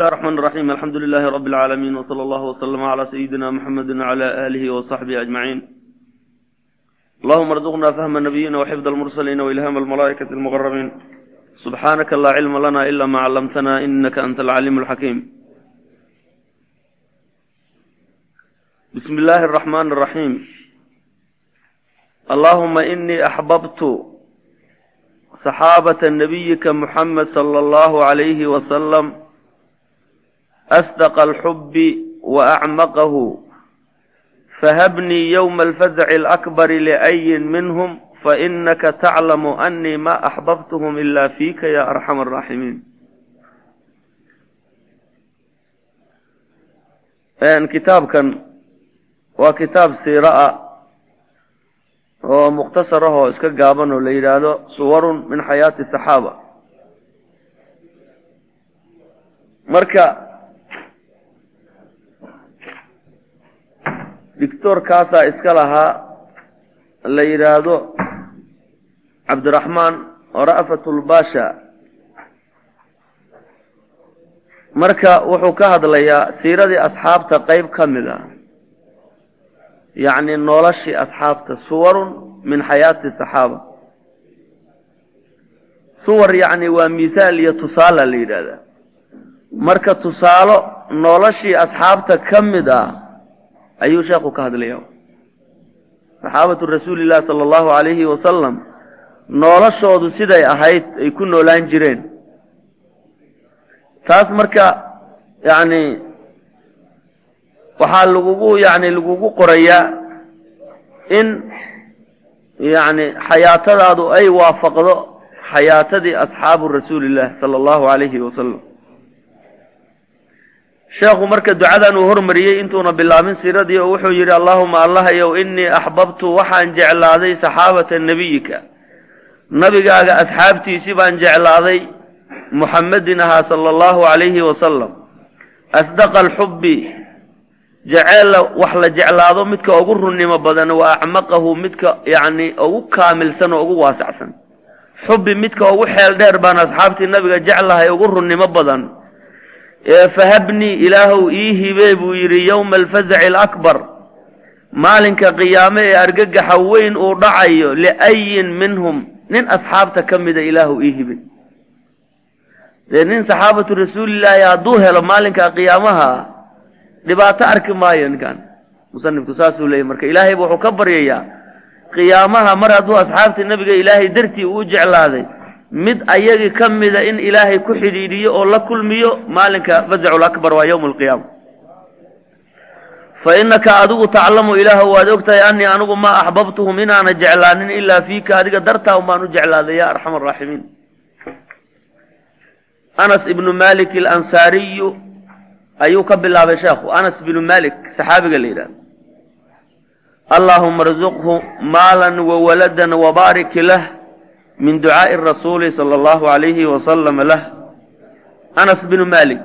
الرحمن الرحيم الحمد لله رب العالمين وصلى الله وسلم على سيدنا محمد وعلى آله وصحبه أجمعين اللهم ارزقنا فهم النبيين وحفظ المرسلين وإلهام الملائكة المقربين سبحانك لا علم لنا إلا ما علمتنا إنك أنت العليم الحكيم بسم الله الرحمن الرحيم اللهم إني أحببت صحابة نبيك محمد صلى الله عليه وسلم أصدق الحب وأعمقه فهبني يوم الفزع الأكبر لأي منهم فإنك تعلم أني ما أحببتهم إلا فيك يا أرحم الراحمين. araaximiin kitaabkan waa kitaab siiro ah oo mukhtasar ah oo iska gaaban oo la yidhaahdo suwarun min xayaati saxaaba marka dictoorkaasaa iska lahaa la yidhaahdo cabdiraxmaan ra'fatulbasha marka wuxuu ka hadlayaa siiradii asxaabta qeyb ka mid a yacni noloshii asxaabta suwarun min xayaati saxaaba. Suwar yacni waa mithaal iyo tusaala la yidhaahdaa marka tusaalo noloshii asxaabta ka mid ah ayuu sheekhu ka hadlaya saxaabatu rasuuli llahi sala allahu alayhi wasalam noloshoodu siday ahayd ay ku noolaan jireen. Taas marka yacni waxaa lagugu yacni lagugu qorayaa in yacni xayaatadaadu ay waafaqdo xayaatadii asxaabu rasuuli illah sala allahu alayhi wasalam sheekhu marka ducadan uu hormariyey intuuna bilaabin siiradii oo wuxuu yidhi allahuma allahayow innii axbabtu waxaan jeclaaday saxaabata nebiyika. Nabigaaga asxaabtiisii baan jeclaaday muxammedin ahaa sala allahu alayhi wasalam asdaqa alxubbi jeceella wax la jeclaado midka ugu runnimo badan wa acmaqahu midka yacni ugu kaamilsan oo ugu waasacsan. Xubbi midka ugu xeel dheer baan asxaabtii nabiga jeclahay ugu runnimo badan fahabnii ilaahow ii hibee buu yidhi yowma alfazaci alakbar. Maalinka qiyaame ee argagaxa weyn uu dhacayo liayin minhum. Nin asxaabta ka mida ilaahow ii hibe. Dee nin saxaabatu rasuulillaahi hadduu helo maalinka qiyaamaha dhibaato arki maayo ninkan musanifku saasuu leeyay marka ilaahayba wuxuu ka baryayaa qiyaamaha mar hadduu asxaabtii nabiga ilaahay dartii uu jeclaaday mid ayagii ka mida in ilaahay ku xidhiidhiyo oo la kulmiyo maalinka fazacul akbar waa yowma alqiyaama fa innaka adigu taclamu ilaahu waad ogtahay anii anigu maa axbabtuhum inaana jeclaanin ilaa fiika adiga dartaa un baan u jeclaaday ya arxam araaximiin anas ibnu malik alansaariyu ayuu ka bilaabay sheekhu anas bnu malik saxaabiga la yidhahdo allaahuma arzuqhu maalan wawaladan wabaarik lah min ducaa'i rasuuli sala allahu alayhi wasalam lah anas binu malik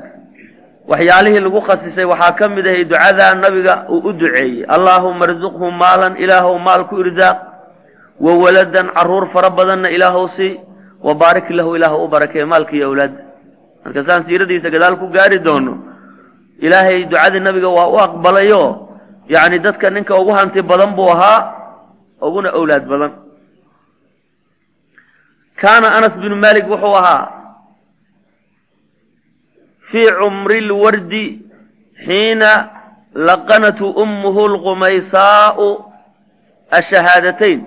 waxyaalihii lagu khasisay waxaa ka mid ahay ducadaa nabiga uu u duceeyey. Allaahuma arzuqhu maalan ilaahow maal ku irsaaq wa waladan carruur fara badanna ilaahow sii wa baarik lahu ilaahu u barakeeye maalka iyo awlaadda marka saan siiradiisa gadaal ku gaari doono ilaahay ducadii nabiga waa u aqbalayo yacni dadka ninka ugu hanti badan buu ahaa uguna owlaad badan kaana anas binu malik wuxuu ahaa fii cumri lwardi xiina laqanatu ummuhu lqumaysaau ashahaadatayn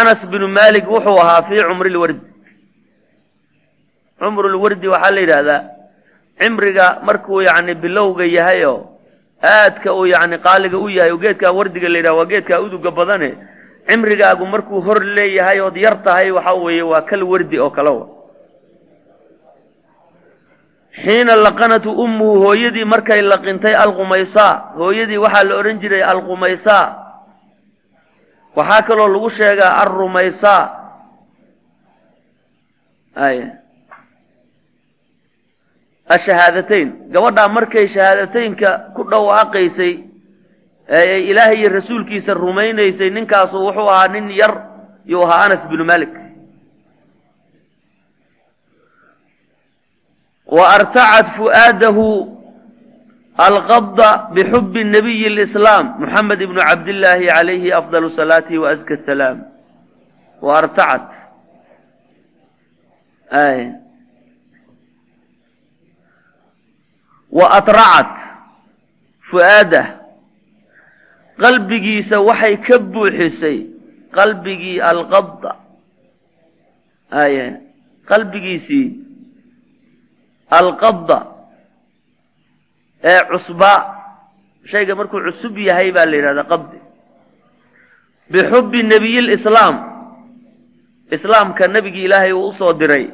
anas binu malik wuxuu ahaa fii cumri lwardi cumru lwardi waxaa la yidhaahdaa cimriga markuu yacni bilowga yahay aadka uu yacni qaaliga u yahay oo geedkaa wardiga la yidhaha waa geedkaa uduga badane cimrigaagu markuu hor leeyahay ood yar tahay waxa weeye waa kal wardi oo kale wa. Xiina laqanatu ummuhu hooyadii markay laqintay alqumaysaa. Hooyadii waxaa la odhan jiray alqumaysaa. Waxaa kaloo lagu sheegaa alrumaysaa ay. Ashahaadateyn. Gabadhaa markay shahaadateynka ku dhawaaqaysay ee ilaahay iyo rasuulkiisa rumaynaysay ninkaasu wuxuu ahaa nin yar yuu ahaa anas binu malik wa artacat fu'aadahu alqabda bixubi nabiyi lislaam muxamed ibnu cabdillaahi calayhi afdal salaati wa aska salaam. Wa artacat wa atracat fu'aadah qalbigiisa waxay ka buuxisay qalbigii alqabda. Aye qalbigiisii alqabda ee cusbaa shayga markuu cusub yahay baa la yidhahdaa qabdi. Bixubbi nebiyi lislaam islaamka nebigii ilaahay uu u soo diray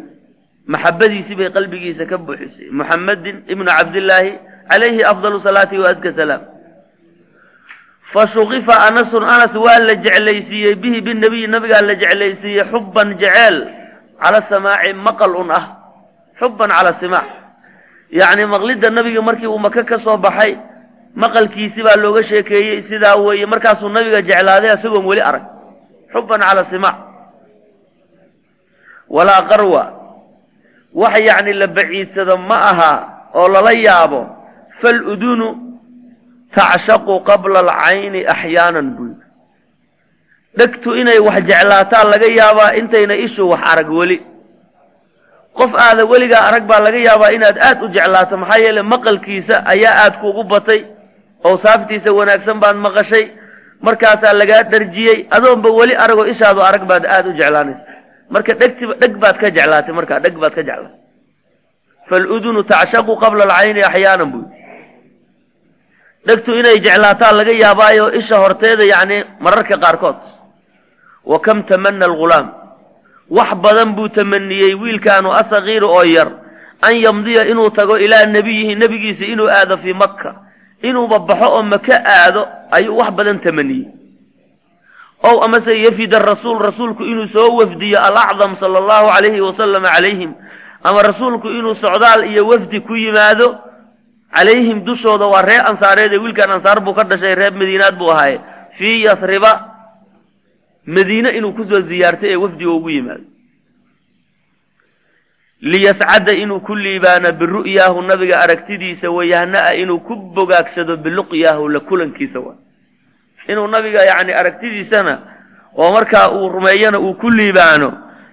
maxabadiisii bay qalbigiisa ka buuxisay. Muxamedin ibnu cabdillaahi calayhi afdalu salaati wa aska salaam fa shuqifa anasun anas waa la jeclaysiiyey bihi binabiyi nabigaa la jeclaysiiyey xubban jeceel cala samaaci maqal un ah xubban cala simaac yacni maqlidda nabiga markii uu maka ka soo baxay maqalkiisi baa looga sheekeeyey sidaa weeye markaasuu nabiga jeclaaday isagoon weli arag xubban cala simaac walaa qarwa wax yacni la baciidsado ma aha oo lala yaabo faludunu tacshaqu qabla alcayni axyaanan buu yidhi dhegtu inay wax jeclaataan laga yaabaa intayna ishu wax arag weli qof aada weligaa arag baa laga yaabaa inaad aad u jeclaato maxaa yeele maqalkiisa ayaa aad kuugu batay oo saaftiisa wanaagsan baad maqashay markaasaa lagaa dharjiyey adoonba weli aragoo ishaadu arag baad aad u jeclaanaysa marka dhegtiba dheg baad ka jeclaatay markaa dheg baad ka jeclaatay faludunu tacshaqu qabla alcayni axyaanan buu dhegtu inay jeclaataan laga yaabaayo isha horteeda yacni mararka qaarkood. Wa kam tamana algulaam? Wax badan buu tamaniyey wiilkaanu asagiiru oo yar an yamdiya inuu tago ilaa nebiyihi nebigiisa inuu aado fii makka. Inuuba baxo oo maka aado ayuu wax badan tamaniyey ow amase yafida rasuul rasuulku inuu soo wafdiyo alacdam sala allahu calayhi wasalama calayhim ama rasuulku inuu socdaal iyo wafdi ku yimaado calayhim dushooda waa reer ansaareed ee wiilkan ansaar buu ka dhashay reer madiinaad buu ahaaye fii yasriba madiine inuu ku soo ziyaartay ee wafdiga ugu yimaado. Liyascada inuu ku liibaano biru'yaahu nabiga aragtidiisa wayahna'a inuu ku bogaagsado biluqyaahu la kulankiisa waa inuu nabiga yacni aragtidiisana oo markaa uu rumeeyana uu ku liibaano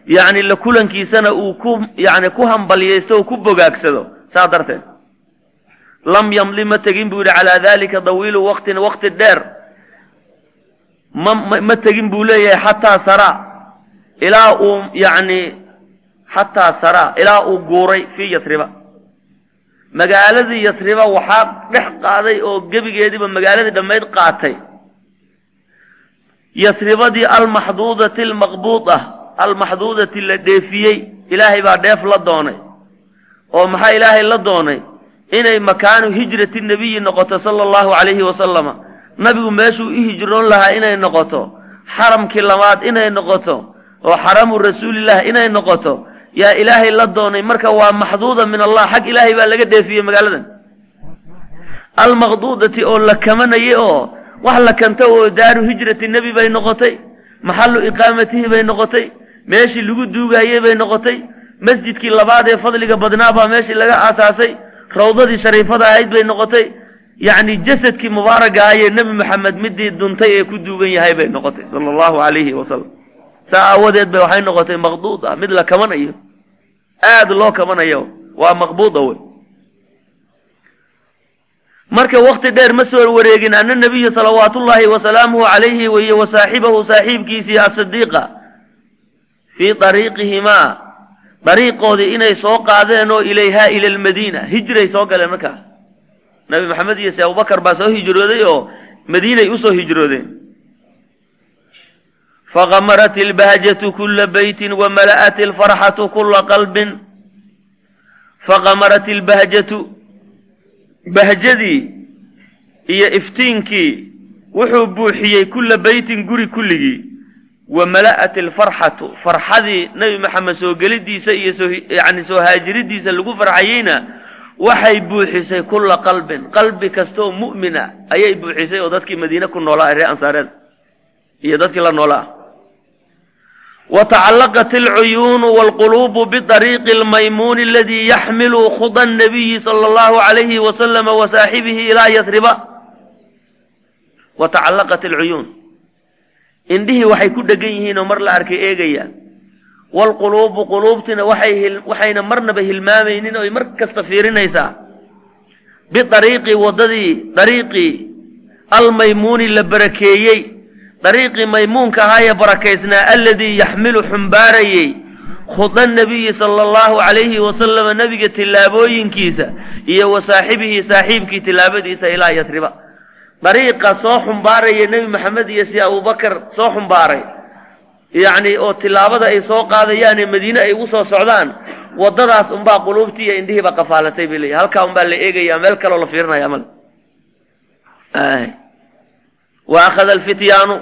yacni la kulankiisana uu ku yacni ku hambalyaysto oo ku bogaagsado saa darteed lam yamli ma tegin buu yidhi calaa dalika dawiilu waqtin waqti dheer. Ma ma tegin buu leeyahay xataa saraa ilaa uu yacni xataa saraa ilaa uu guuray fii yasriba. Magaaladii yasriba waxaa dhex qaaday oo gebigeediiba magaaladii dhammayd qaatay. Yasribadii almaxduudati almaqbuuda almaxduudati la dheefiyey. Ilaahay baa dheef la doonay. Oo maxaa ilaahay la doonay inay makaanu hijrati nebiyi noqoto sala allahu calayhi wasalama nabigu meeshuu i hijroon lahaa inay noqoto. Xaramkii labaad inay noqoto. Oo xaramu rasuulilah inay noqoto. Yaa ilaahay la doonay marka waa maxduuda min allah xag ilaahay baa laga dheefiyey magaaladan. Almaqduudati oo la kamanayay oo wax la kanta oo daaru hijrati nebi bay noqotay. Maxallu iqaamatihi bay noqotay. Meeshii lagu duugayey bay noqotay. Masjidkii labaad ee fadliga badnaa baa meeshii laga aasaasay rawdadii shariifada ahayd bay noqotay. Yacni jasadkii mubaaraga ahayee nebi maxamed midii duntay ee ku duugan yahay bay noqotay sala allahu calayhi wasalam saa aawadeed bay waxay noqotay maqduud ah mid la kamanayo aada loo kamanayo waa maqbuuda wey. Marka wakti dheer ma soo wareegin ana nabiya salawaatullaahi wasalaamuhu calayhi weye wa saaxibahu saaxiibkiisii asidiiqa fii dariiqihimaa dariiqoodii inay soo qaadeen oo ilayhaa ila almadiina hijray soo galeen markaa. Nabi maxamed iyo se abubakar baa soo hijrooday oo madiinay u soo hijroodeen. Faqamarat ilbahjatu kula beytin wamala'at ilfarxatu kula qalbin. Faqamarat ilbahjatu bahjadii iyo iftiinkii wuxuu buuxiyey kula beytin guri kulligii wa mala'at alfarxatu farxadii nebi maxamed soo gelidiisa iyo soo yacni soo haajiridiisa lagu farxayeyna waxay buuxisay kula qalbin. Qalbi kastaoo mu'mina ayay buuxisay oo dadkii madiine ku noolaa ee reer ansaareed iyo dadkii la noolaa. Watacallaqat alcuyuunu waalquluubu biariiqi almaymuuni aladii yaxmilu khuda nabiyi sala allahu alayhi wasalama wa saaxibihi ilaa yasriba. Watacallaqat alcuyuun indhihii waxay ku dhegan yihiin oo mar la arkay eegayaan waalquluubu quluubtina waxay waxayna marnaba hilmaamaynin oy mar kasta fiirinaysaa. Biariiqi waddadii dariiqii almaymuuni la barakeeyey. Dariiqii maymuunka ahaa ee barakaysnaa aladii yaxmilu xumbaarayey. Khuda nabiyi sala allahu calayhi wasalama nebiga tillaabooyinkiisa iyo wa saaxibihi saaxiibkii tillaabadiisa ilaa yasriba dariiqa soo xumbaaraya nebi maxamed iyo si abubakar soo xumbaaray yacni oo tillaabada ay soo qaadayaane madiine ay ugu soo socdaan waddadaas unbaa quluubtii iyo indhihiiba qafaalatay bay leeyahy halkaa unbaa la eegayaa meel kaloo la fiirinaya male wa akhada alfityaanu.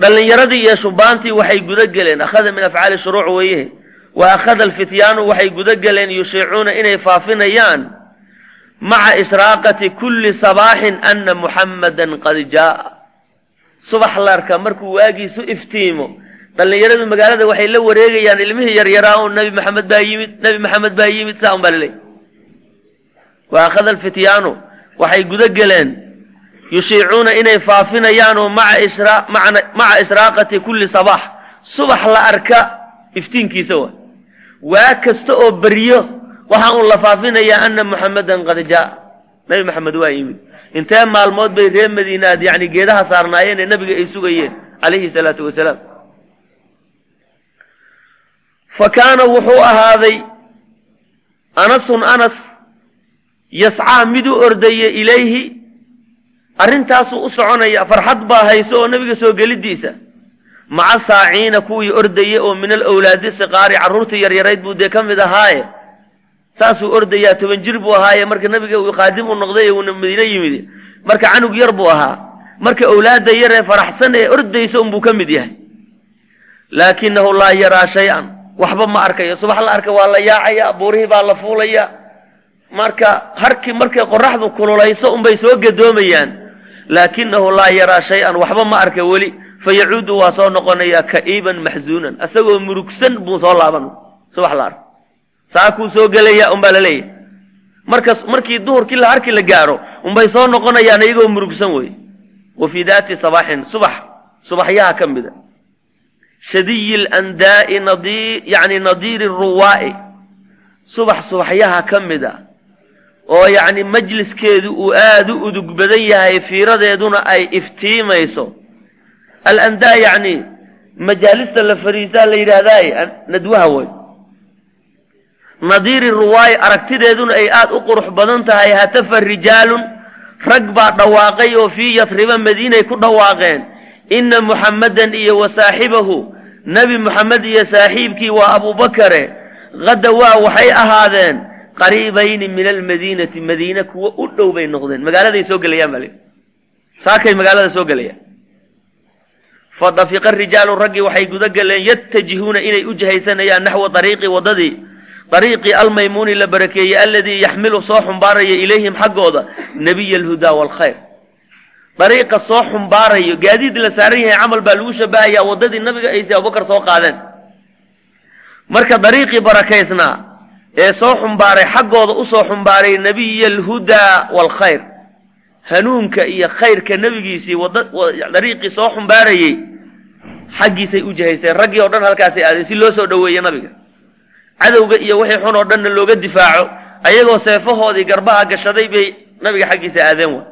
Dhallinyaradii iyo shubaantii waxay guda geleen akhada min afcaali shuruuc weeye. Wa akhada alfityaanu waxay guda geleen yushiicuuna inay faafinayaan maca ishraaqati kulli sabaaxin ana muxammadan qad jaaa subax larka markuu waagiisu iftiimo dhallinyaradu magaalada waxay la wareegayaan ilmihii yaryaraa oo nebi maxamed baa yimid nebi maxamed baa yimid saa un baa laleeyahy wa akhada alfityaanu waxay guda geleen yushiicuuna inay faafinayaanoo maca ishraaqati kulli sabaax subax la arka iftiinkiisa wa waa kasta oo beryo waxaa uun la faafinayaa ana muxammadan qad jaa. Nebi maxamed waa yimid. Intee maalmood bay reer madiinaad yani geedaha saarnaayeen ee nabiga ay sugayeen? Calayhi salaatu wasalaam. Fa kaana wuxuu ahaaday anasun anas yascaa mid u ordaya ilayhi arrintaasuu u soconaya farxad baa hayso oo nebiga soo gelidiisa. Maca saaciina kuwii ordaya oo min alawlaadi siqaari carruurtii yaryarayd buu dee ka mid ahaaye saasuu ordayaa toban jir buu ahaaye marka nabiga uu u noqday uuna madiine yimid. Marka canug yar buu ahaa. Marka awlaadda yar ee faraxsan ee ordaysa unbuu ka mid yahay. Laakinahu laa yaraa shay-an. Waxba ma arkayo. Subax la arka waa la yaacaya buurihii baa la fuulaya. Marka harkii markay qoraxdu kululayso unbay soo gadoomayaan. Laakinahu laa yaraa shay-an. Waxba ma arka weli. Fa yacuudu waa soo noqonayaa ka'iiban maxzuunan. Isagoo murugsan buu soo laaban. Subax la arka saakuu soo gelaya unbaa la leeyahay. Markas markii duhurkii la harkii la gaaro unbay soo noqonayaan iyagoo murugsan wey wa fii daati sabaaxin subax subaxyaha ka mida. Shadiyi landaa'i nadi yani nadiiri ruwaa'i. Subax subaxyaha ka mid a oo yacni majliskeedu uu aada u udug badan yahay fiiradeeduna ay iftiimayso. Alandaa yacni majaalista la fariisaa la yidhaahdaaye nadwaha way nadiiri ruwaayi aragtideeduna ay aada u qurux badan tahay hatafa rijaalun rag baa dhawaaqay oo fii yasriba madiinay ku dhawaaqeen. Inna muxammadan iyo wa saaxibahu nebi muxamed iyo saaxiibkii waa abubakare hadda waa waxay ahaadeen qariibayni min almadiinati madiine kuwa u dhow bay noqdeen. Magaaladay soo gelayaan baa saakay magaalada soo gelayaan fa dafiqa rijaalu raggii waxay guda galeen yatajihuuna inay u jihaysanayaan naxwa dariiqi waddadii dariiqii almaymuuni la barakeeyey aladii yaxmilu soo xumbaaraya ilayhim xaggooda nebiy alhudaa waalkhayr dariiqa soo xumbaarayo gaadiid la saaran yahay camal baa lagu shabahayaa waddadii nabiga aysi abubakar soo qaadeen. Marka dariiqii barakaysnaa ee soo xumbaaray xaggooda u soo xumbaaray nebiy alhudaa waalkhayr hanuunka iyo khayrka nebigiisii dariiqii soo xumbaarayey xaggiisay u jihaysteen raggii oo dhan halkaasay aadeen si loo soo dhoweeye nabiga cadowga iyo wixii xun oo dhanna looga difaaco ayagoo seefahoodii garbaha gashaday bay nabiga xaggiisa aadeen wa.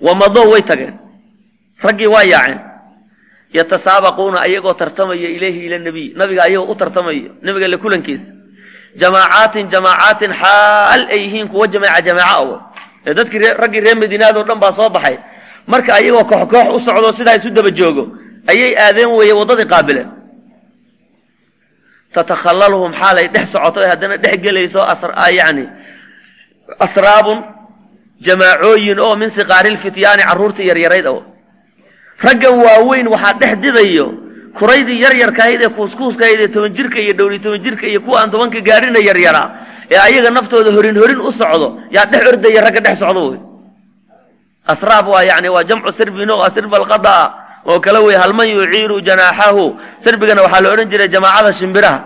Wamadow way tageen. Raggii waa yaaceen. Yatasaabaquuna ayagoo tartamaya ilayhi ila nebiy nabiga ayagoo u tartamayo nabiga la kulankiisa. Jamaacaatin jamaacaatin xaal ay yihiin kuwa jamaaca jamaaca awo ee dadkii raggii reer madiinaad oo dhan baa soo baxay. Marka ayagoo koox koox u socdo sidaa isu daba joogo ayay aadeen weeye waddadii qaabileen tatakhalalhum xaalay dhex socoto haddana dhex gelayso yani asraabun jamaacooyin oo min siqaarilfityaani carruurtii yaryarayd awo raggan waaweyn waxaa dhex didayo kuraydii yaryarkahayd ee kuuskuuskahayd ee toban jirka iyo dhowli toban jirka iyo kuwa aan tobanka gaarina yaryaraa ee ayaga naftooda horin horin u socdo yaa dhex ordaya ragga dhex socdo wey asraab waa yani waa jamcu sirbin oo sirb alqadaa oo kale wey halman yuciiru janaaxahu? Sarbigana waxaa la odhan jiray jamaacada shimbiraha.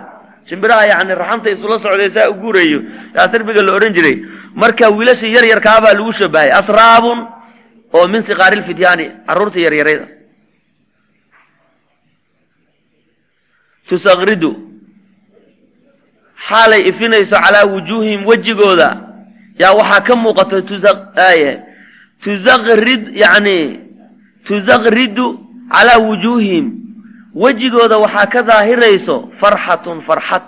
Shimbiraha yani raxanta isula socday saa u guurayo yaa sarbiga la odhan jiray. Marka wiilashii yar yarkaabaa lagu shabahay asraabun oo min siqaari lfityaani carruurta yaryarayda tusaqridu. Xaalay ifinayso calaa wujuuhihim wejigooda. Yaa waxaa ka muuqato tusaqrid yani tusaqridu calaa wujuuhihim wejigooda waxaa ka daahirayso farxatun farxad.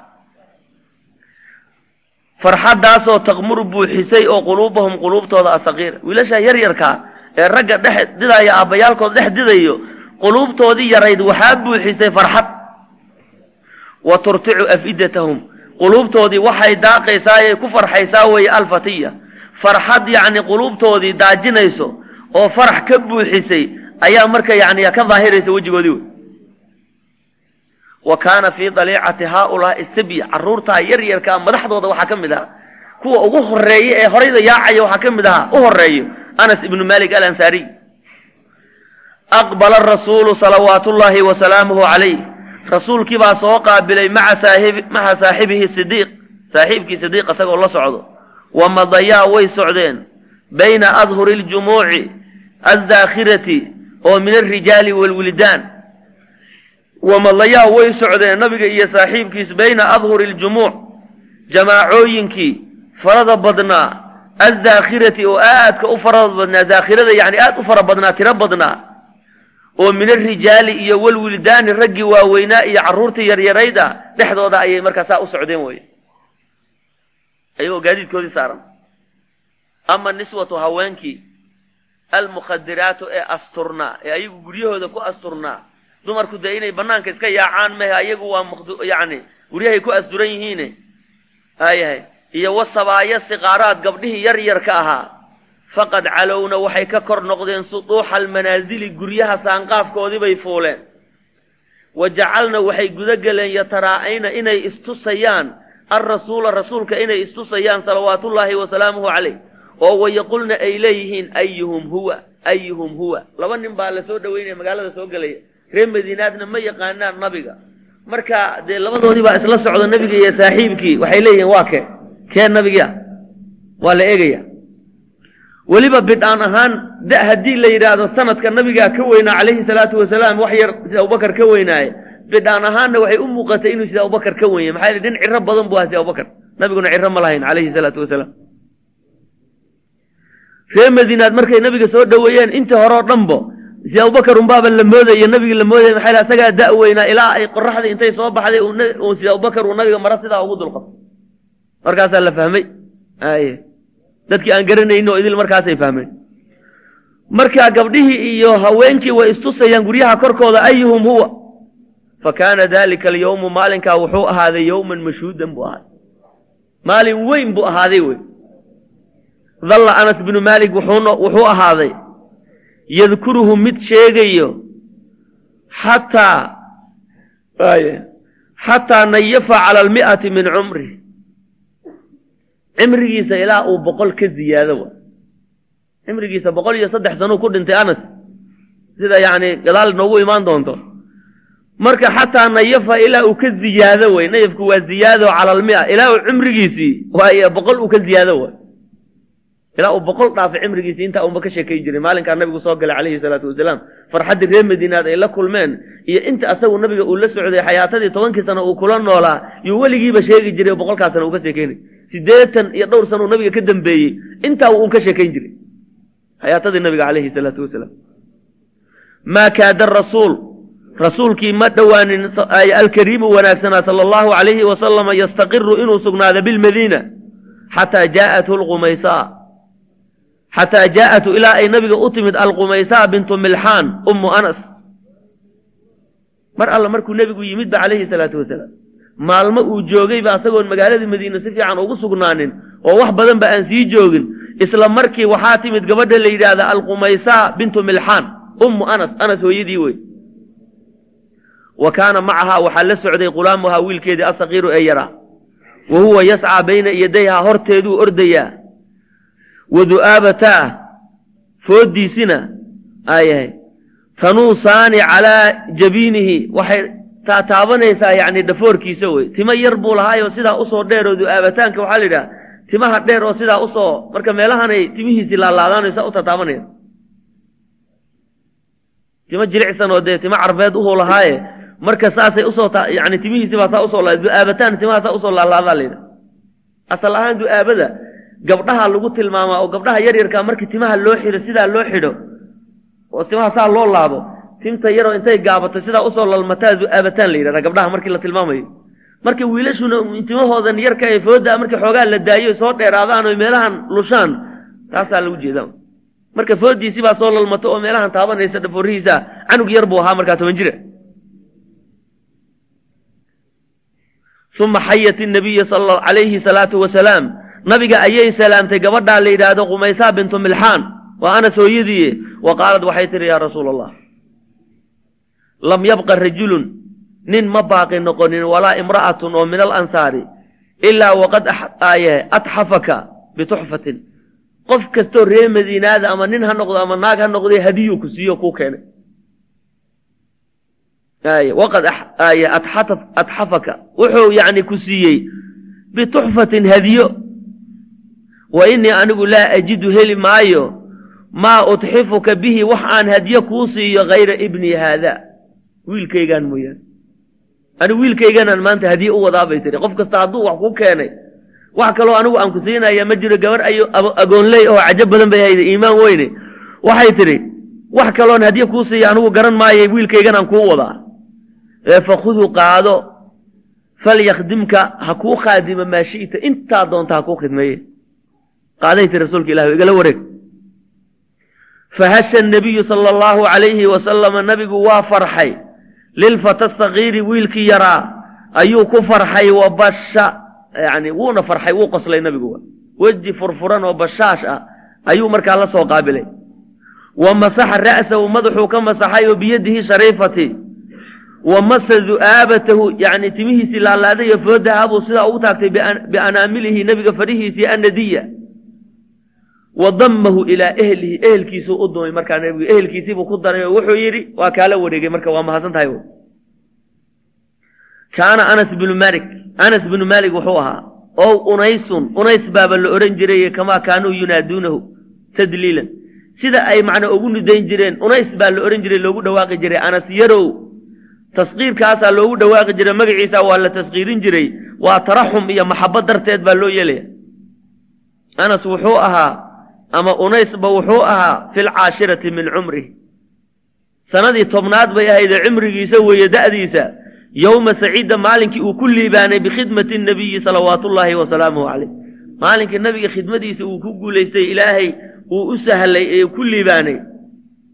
Farxaddaasoo taqmuru buuxisay oo quluubahum quluubtooda asaqiira wiilasha yar yarkaa ee ragga dhex didaya aabbayaalkooda dhex didayo quluubtoodii yarayd waxaa buuxisay farxad. Wa turticu afidatahum quluubtoodii waxay daaqaysaayay ku farxaysaa weeye alfatiya. Farxad yacni quluubtoodii daajinayso oo farax ka buuxisay ayaa marka yani ka daahiraysa wejigoodii wey. Wa kaana fii daliicati haaulaai sibya carruurtaa yar yarkaa madaxdooda waxaa ka mid ahaa kuwa ugu horreeya ee horayda yaacaya waxaa ka mid ahaa u horeeyo anas ibnu malik alansaariy aqbala rasuulu salawaatu llaahi wa salaamuhu calayh. Rasuulkii baa soo qaabilay maca saaxibihi sidiiq saaxiibkii sidiiq isagoo la socdo. Wa madayaa way socdeen. Bayna adhuri ljumuuci addaakhirati oo min alrijaali waalwildaan wamadayaa way socdeen nabiga iyo saaxiibkiis bayna adhuri ljumuuc jamaacooyinkii farada badnaa addaakhirati oo aadka u farada badnaa daakhirada yani aad u fara badnaa tiro badnaa oo min alrijaali iyo walwildaani raggii waaweynaa iyo carruurtii yaryarayda dhexdooda ayay markaa saa u socdeen wey ayagoo gaadiidkoodii saaran. Ama niswatu haweenkii almukhadiraatu ee asturnaa ee ayagu guryahooda ku asturnaa dumarku dee inay banaanka iska yaacaan mehe ayagu waa yani guryahay ku asturan yihiine. Haayahay iyo wasabaaya siqaaraad gabdhihii yar yarka ahaa. Faqad calowna waxay ka kor noqdeen suduuxa almanaasili guryaha saanqaafkoodii bay fuuleen. Wa jacalna waxay guda geleen yataraa'ayna inay istusayaan. Alrasuula rasuulka inay istusayaan salawaatullaahi wasalaamuhu calayh oo wayaqulna ay leeyihiin ayuhum huwa ayuhum huwa. Laba nin baa la soo dhaweynaya magaalada soo gelaya reer madiinaadna ma yaqaanaan nabiga. Marka dee labadoodii baa isla socda nebiga iyo saaxiibkii. Waxay leeyihiin waa kee? Kee nabigii ah waa la eegaya. Weliba bidhaan ahaan da haddii la yidhaahdo sanadka nabigaa ka weynaa calayhi salaatu wasalaam wax yar sida abubakar ka weynaaye bidhaan ahaanna waxay u muuqatay inuu sida abubakar ka wenya maxaa nin ciro badan buu aha sida abubakar nabiguna ciro ma lahayn calayhi salaatu wasalaam reer madiinaad markay nabiga soo dhoweeyeen intii hore oo dhanbo sida abubakar unbaaba la moodaya nabigii la moodaya maxaa yele asagaa da' weynaa ilaa ay qoraxdii intay soo baxday sida abubakar uu nabiga mara sidaa ugu dulqabto markaasaa la fahmay. Aye dadkii aan garanaynin oo idil markaasay fahmeen. Marka gabdhihii iyo haweenkii way istusayaan guryaha korkooda ayuhum huwa? Fa kaana dalika alyawmu maalinkaa wuxuu ahaaday yowman mashhuudan buu ahaaday. Maalin weyn buu ahaaday wey dalla anas binu maalik wuxuu ahaaday yadkuruhu mid sheegayo xataa xataa nayafa cala almi'ati min cumri. Cimrigiisa ilaa uu boqol ka ziyaado wa. Cimrigiisa boqol iyo saddex sanuu ku dhintay anas. Sida yacni gadaal noogu imaan doonto. Marka xataa nayafa ilaa uu ka ziyaado wey nayafku waa ziyaado cala almia ilaa uu cimrigiisii waay boqol uu ka ziyaado way ilaa uu boqol dhaafay cimrigiisii intaa unba ka sheekay jiray maalinkaa nabigu soo galay calayhi salaatu wasalaam farxaddii reer madiinaad ay la kulmeen iyo inta asagu nabiga uu la socday xayaatadii tobankii sano uu kula noolaa yuu weligiiba sheegi jiray oo boqolkaa sana uu ka sheekeynay. Siddeetan iyo dhowr sano nabiga ka dambeeyey intaa uun ka sheekayn jiray. Xayaatadii nabiga calayhi salaatu wasalaam. Maa kaada rasuul rasuulkii ma dhowaanin alkariimu wanaagsanaa sala allahu calayhi wasalama yastaqiru inuu sugnaado bilmadiina xataa jaa'athu lqumaysaa xataa jaa'atu ilaa ay nabiga u timid alqumaysaa bintu milxaan ummu anas. Mar alla markuu nebigu yimid ba calayhi salaatu wasalaam. Maalmo uu joogayba asagoon magaaladii madiina si fiican ugu sugnaanin oo wax badan ba aan sii joogin isla markii waxaa timid gabadha la yidhaahda alqumaysaa bintu milxaan ummu anas anas hooyadii wey wa kaana macahaa waxaa la socday qulaamuhaa wiilkeedii asakiiru ee yaraa. Wa huwa yascaa bayna yadayhaa horteeduu ordayaa wa du'aabataa fooddiisina aayahay tanuusaani calaa jabiinihi waxay taataabanaysaa yacni dhafoorkiisa wey. Timo yar buu lahaayoo sidaa u soo dheer oo du-aabataanka waxaa la yidhaha timaha dheer oo sidaa u soo marka meelahanay timihiisii laalaadaanayo saa u taataabanaya timo jilicsan oo dee timo carbeed uhuu lahaaye marka saasay u soo yani timihiisi baa saa u soo du-aabataan timaha saa u soo laalaadaa la yidhaha. Asal ahaan du-aabada gabdhaha lagu tilmaamaa oo gabdhaha yaryarkaa markii timaha loo xidho sidaa loo xidho oo timaha saa loo laabo timta yaroo intay gaabato sidaa u soo lalmataa du-aabataan la yidhahdaa gabdhaha markii la tilmaamayo. Marka wiilashuna timahoodan yarka ee fooda markii xoogaa la daayo soo dheeraadaan oo meelahan lushaan taasaa lagu jeeda marka foodiisi baa soo lalmato oo meelahan taabanaysa dhafoorihiisa canug yar buu ahaa markaa toban jira uma xayat nabiya calayhi salaatu wasalaam nabiga ayay salaamtay gabadhaa la yidhaahdo qumaysaa bintu milxaan. Waa anas hooyadiiye wa qaalad waxay tihi yaa rasuula allah lam yabqa rajulun nin ma baaqi noqonin walaa imra'atun oo min alansaari ilaa waqad aaye atxafaka bituxfatin. Qof kastoo ree madiinaada ama nin ha noqdo ama naag ha noqday hadiyuu ku siiyo kuu keenay. Waqad aaye atxafaka wuxuu yacni ku siiyey bituxfatin hadiyo wa innii anigu laa ajidu heli maayo maa utxifuka bihi wax aan hadiyo kuu siiyo hayra ibni haada. Wiilkaygaan mooyaane. Anigu wiilkayganaan maanta hadiye u wadaa bay tihi qof kasta hadduu wax kuu keenay wax kaloo anigu aan ku siinaya ma jiro gabar ayo agoonley oo cajab badan bay hayda iimaan weyne. Waxay tidhi wax kaloon hadiye kuu siiya anigu garan maayay wiilkayganaan kuu wadaa. Fakhuduu qaado falyakhdimka ha kuu khaadimo maa shi'ta intaa doonta ha kuu khidmeeye qaaday tii rasuulka ilah igala wareeg fahasha nabiyu sala allahu calayhi wasalama nabigu waa farxay lilfata sagiiri wiilkii yaraa ayuu ku farxay wa basha yani wuuna farxay wuu qoslay nabigu weji furfuran oo bashaash ah ayuu markaa la soo qaabilay wa masaxa ra'sahu madaxuu ka masaxay oo biyadihi shariifati wa masa du'aabatahu yani timihiisii laalaadayo foodahabuu sidaa ugu taagtay bianaamilihi nebiga fadhihiisii annadiya wa dammahu ilaa ehlihi ehelkiisuu u dumay markaa nebigu ehelkiisiibuu ku daray oo wuxuu yidhi waa kaala wareegay marka waa mahadsan tahay kaana anas binu malik anas binu malik wuxuu ahaa ow unaysun unays baaba la odhan jiray kamaa kaanuu yunaaduunahu tadliilan. Sida ay macna ugu nidayn jireen unays baa la odhan jiray loogu dhawaaqi jiray anas yarow tasqiirkaasaa loogu dhawaaqi jiray magaciisa waa la tasqiirin jiray waa taraxum iyo maxabad darteed baa loo yeelaya. Anas wuxuu ahaa ama unaysba wuxuu ahaa fi lcaashirati min cumrih sanadii tobnaad bay ahaydee cimrigiisa weeye da'diisa yowma saciida maalinkii uu ku liibaanay bikhidmati nabiyi salawaatu ullaahi wasalaamuhu caleyh maalinkii nabiga khidmadiisa uu ku guulaystay ilaahay uu u sahlay ee ku liibaanay.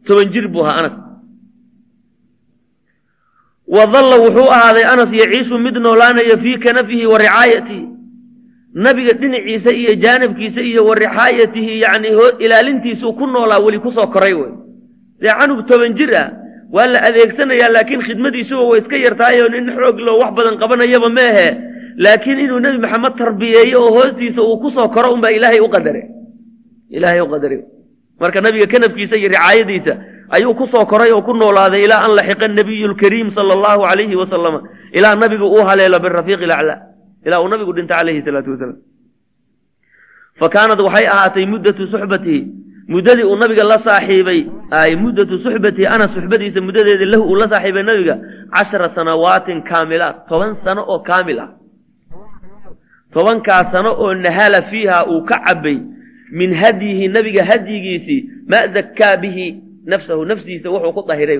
Toban jir buu ahaa anas. Wa dalla wuxuu ahaaday anas yaciishu mid noolaanaya fii kanafihi wa ricaayatihi nabiga dhinaciisa iyo jaanibkiisa iyo wa rixaayatihi yacni ilaalintiisuu ku noolaa weli ku soo koray wey. Dee canug toban jir ah waa la adeegsanayaa laakiin khidmadiisuba way iska yartaayoo nin xoog loo wax badan qabanayaba meehe laakiin inuu nebi maxamed tarbiyeeyo oo hoostiisa uu ku soo koro unbaa ilaahay u qadare. Ilaahay u qadare. Marka nabiga kanafkiisa iyo ricaayadiisa ayuu ku soo koray oo ku noolaaday ilaa an laxiqa nabiyu lkariim sala allahu calayhi wasalama ilaa nabigu uu haleelo birafiiqi laclaa ilaa uu nabigu dhinta calayhi salaatu wasalaam. Fa kaanad waxay ahaatay muddatu suxbatihi muddadii uu nabiga la saaxiibay ay muddatu suxbatihi ana suxbadiisa muddadeedii lahu uu la saaxiibay nabiga cashara sanawaatin kaamilaat toban sano oo kaamil ah. Tobankaas sano oo nahala fiiha uu ka cabbay min hadyihi nabiga hadyigiisii ma zakkaa bihi nafsahu nafsiisa wuxuu ku dahiray.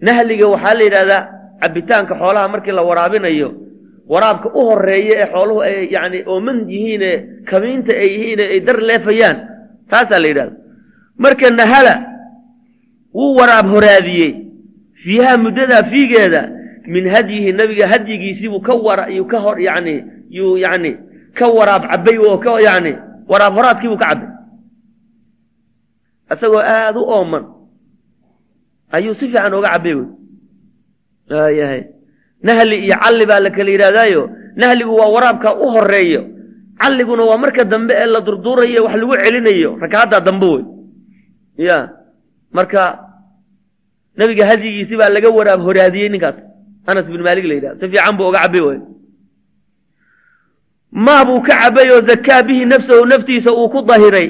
Nahliga waxaa la yidhahdaa cabbitaanka xoolaha markii la waraabinayo waraabka u horreeya ee xooluhu ay yani ooman yihiine kamiinta ay yihiine ay dar leefayaan. Taasaa la yidhahda marka nahala wuu waraab horaadiyey. Fiiha muddadaa fiigeeda min hadyihi nabiga hadyigiisiibuu ka wara yuu ka hor yani yuu yani ka waraab cabbay oo ka yani waraab horaadkiibuu ka cabbay. Isagoo aada u ooman ayuu si fiican ooga cabbay wey. Waayahay nahli iyo calli baa la kala yidhahdaayo nahligu waa waraabka u horeeyo calliguna waa marka dambe ee la durduurayo wax lagu celinayo. Rakaaddaa dambe wey. Ya. Marka nabiga hadyigiisi baa laga waraab horaadiyey ninkaas. Anas bin maalik la yidhaha si fiican buu oga cabay waay maa buu ka cabay oo zakaa bihi nafsahu naftiisa uu ku dahiray.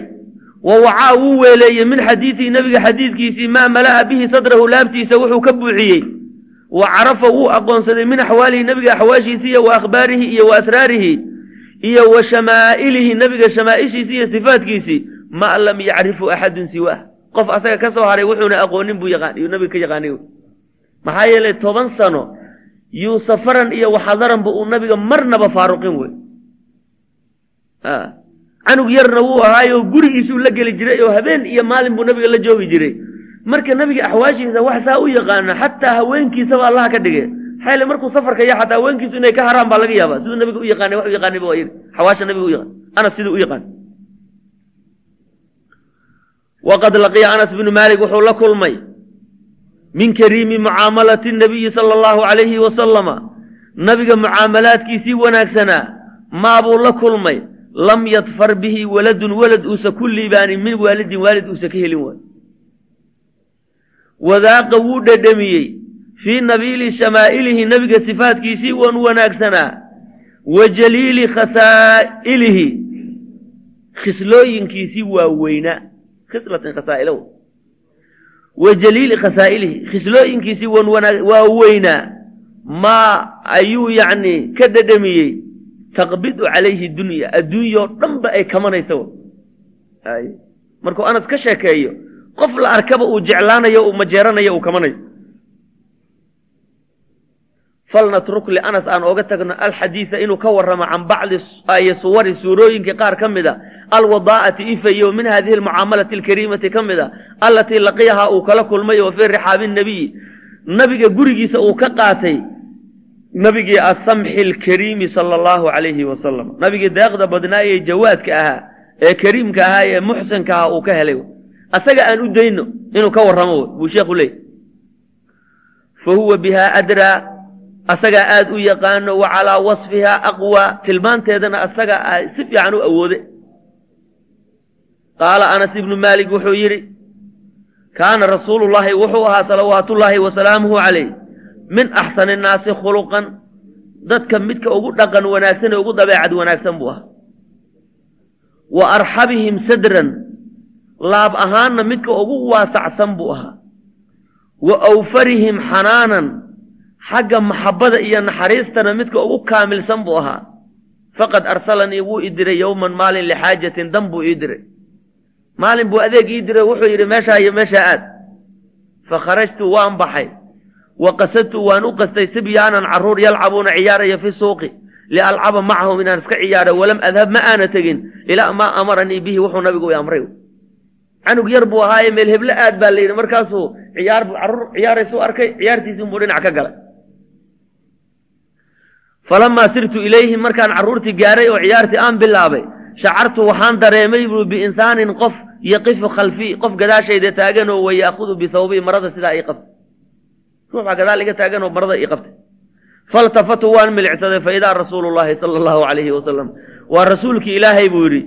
Wa wacaa wuu weeleeyey min xadiidihi nebiga xadiidkiisii maa mala'a bihi sadrahu laabtiisa wuxuu ka buuxiyey wa carafa wuu aqoonsaday min axwaalihi nebiga axwaashiisi iyo wa akhbaarihi iyo wa asraarihi iyo wa shamaa'ilihi nebiga shamaa'ishiisi iyo sifaatkiisii. Ma lam yacrifu axadun siwaah qof asaga ka soo haray wuxuuna aqoonin buu yaqaan iyuu nabiga ka yaqaanay maxaa yeelay toban sano yuu safaran iyo waxadaranba uu nabiga marnaba faaruqin wey canug yarna wuu ahaayoo gurigiisuu la geli jiray oo habeen iyo maalin buu nabiga la joogi jiray marka nabiga axwaashiisa wax saa u yaqaana xataa haweenkiisaba allaha ka dhige maxaa markuu safarka ya xataa haweenkiisu inay ka haraan baa laga yaaba siduu nabiga u yaqaanay wax u yaqaanayba waa yidhi xawaasha nabiga u yaqaan. Anas siduu u yaqaan. Waqad laqiya anas bnu maalik wuxuu la kulmay min kariimi mucaamalati nabiyi sala allahu calayhi wasalama nabiga mucaamalaadkiisii wanaagsanaa maabuu la kulmay lam yadfar bihi waladun walad uusa ku liibaanin min waalidin waalid uusa ka helin waay wadaaqa wuu dhedhamiyey fii nabiili shamaa'ilihi nabiga sifaatkiisii wan wanaagsanaa. Wa jaliili khasaa'ilihi. Khislooyinkiisii waaweynaa khislatan khasaa'ilow wa jaliili khasaa'ilihi. Khislooyinkiisii wan wanaa waaweynaa maa ayuu yacni ka dhedhamiyey taqbidu calayhi dunya. Adduunyao dhanba ay kamanaysa ay markuu anas ka sheekeeyo qof la arkaba uu jeclaanayo uu majeeranayo uu kamanayo. Falnatruk lianas aan ooga tagno alxadiisa inuu ka warramo can bacdi ay suwari suurooyinkii qaar ka mid a alwadaa'ati ifayo min hadihi almucaamalati alkariimati ka mid a allatii laqiyahaa uu kala kulmay oo fii rixaabi nabiyi nabiga gurigiisa uu ka qaatay nabigii asamxi alkariimi sala allahu calayhi wasalam nabigii deeqda badnaa ee jawaadka ahaa ee kariimka ahaa ee muxsanka ahaa uu ka helay asaga aan u dayno inuu ka warramo buu sheekhu leeyay. Fa huwa bihaa adraa asagaa aad u yaqaano wa calaa wasfihaa aqwaa tilmaanteedana asaga si fiican u awoode qaala anas ibnu maalik wuxuu yidhi kaana rasuulu llahi wuxuu ahaa salawaatullaahi wasalaamuhu calayh min axsani innaasi khuluqan dadka midka ugu dhaqan wanaagsan ee ugu dabeecad wanaagsan buu ahaa. Wa arxabihim sadran laab ahaanna midka ugu waasacsan buu ahaa. Wa awfarihim xanaanan xagga maxabbada iyo naxariistana midka ugu kaamilsan buu ahaa. Faqad arsalanii wuu i diray yowman maalin lixaajatin dan buu ii diray. Maalin buu adeeg ii diray wuxuu yidhi meeshaa iyo meeshaa aad. Fa kharajtu waan baxay. Wa qasadtu waan u qastay sibyaanan carruur yalcabuuna ciyaaraya fi suuqi lialcaba macahum inaan iska ciyaaro walam adhab ma aana tegin ilaa maa amaranii bihi wuxuu nabigu i amray canug yar buu ahaaye meel heble aad baa la yidhi. Markaasuu ciyaar carruur ciyaaraysuu arkay ciyaartiisii buu dhinac ka galay. Falamaa sirtu ilayhim markaan carruurtii gaaray oo ciyaartii aan bilaabay shacartu waxaan dareemay buu biinsaanin qof yaqifu khalfii qof gadaashayda taagan oo wayaakudu bihawbii marada sidaa ii qabtay. Ruux baa gadaal iga taagan oo marada ii qabtay. Faltafatu waan milicsaday fa idaa rasuulu llaahi sala allahu calayhi wasalam waa rasuulkii ilaahay buu yidhi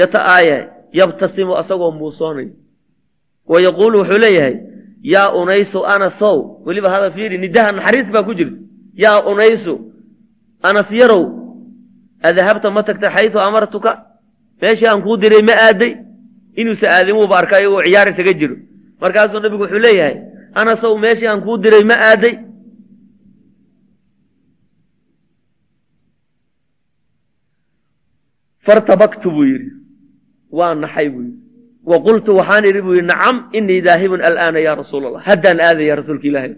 yata aaya yabtasimu asagoo muusoonayo. Wa yaquulu wuxuu leeyahay yaa unaysu anasow weliba hada fiiri nidaha naxariis baa ku jirta. Yaa unaysu anas yarow adahabta ma tagta xaysu amartuka? Meeshii aan kuu diray ma aaday? Inuusa aadimuuba arkay uu ciyaar isaga jiro. Markaasuu nabigu wuxuu leeyahay anasow meeshii aan kuu diray ma aaday? Fartabaktu buu yidhi waa naxay buu yidhi. Wa qultu waxaan idhi buu yidhi nacam inii daahibun alaana yaa rasuul allah haddaan aadaya rasuulka ilaahay.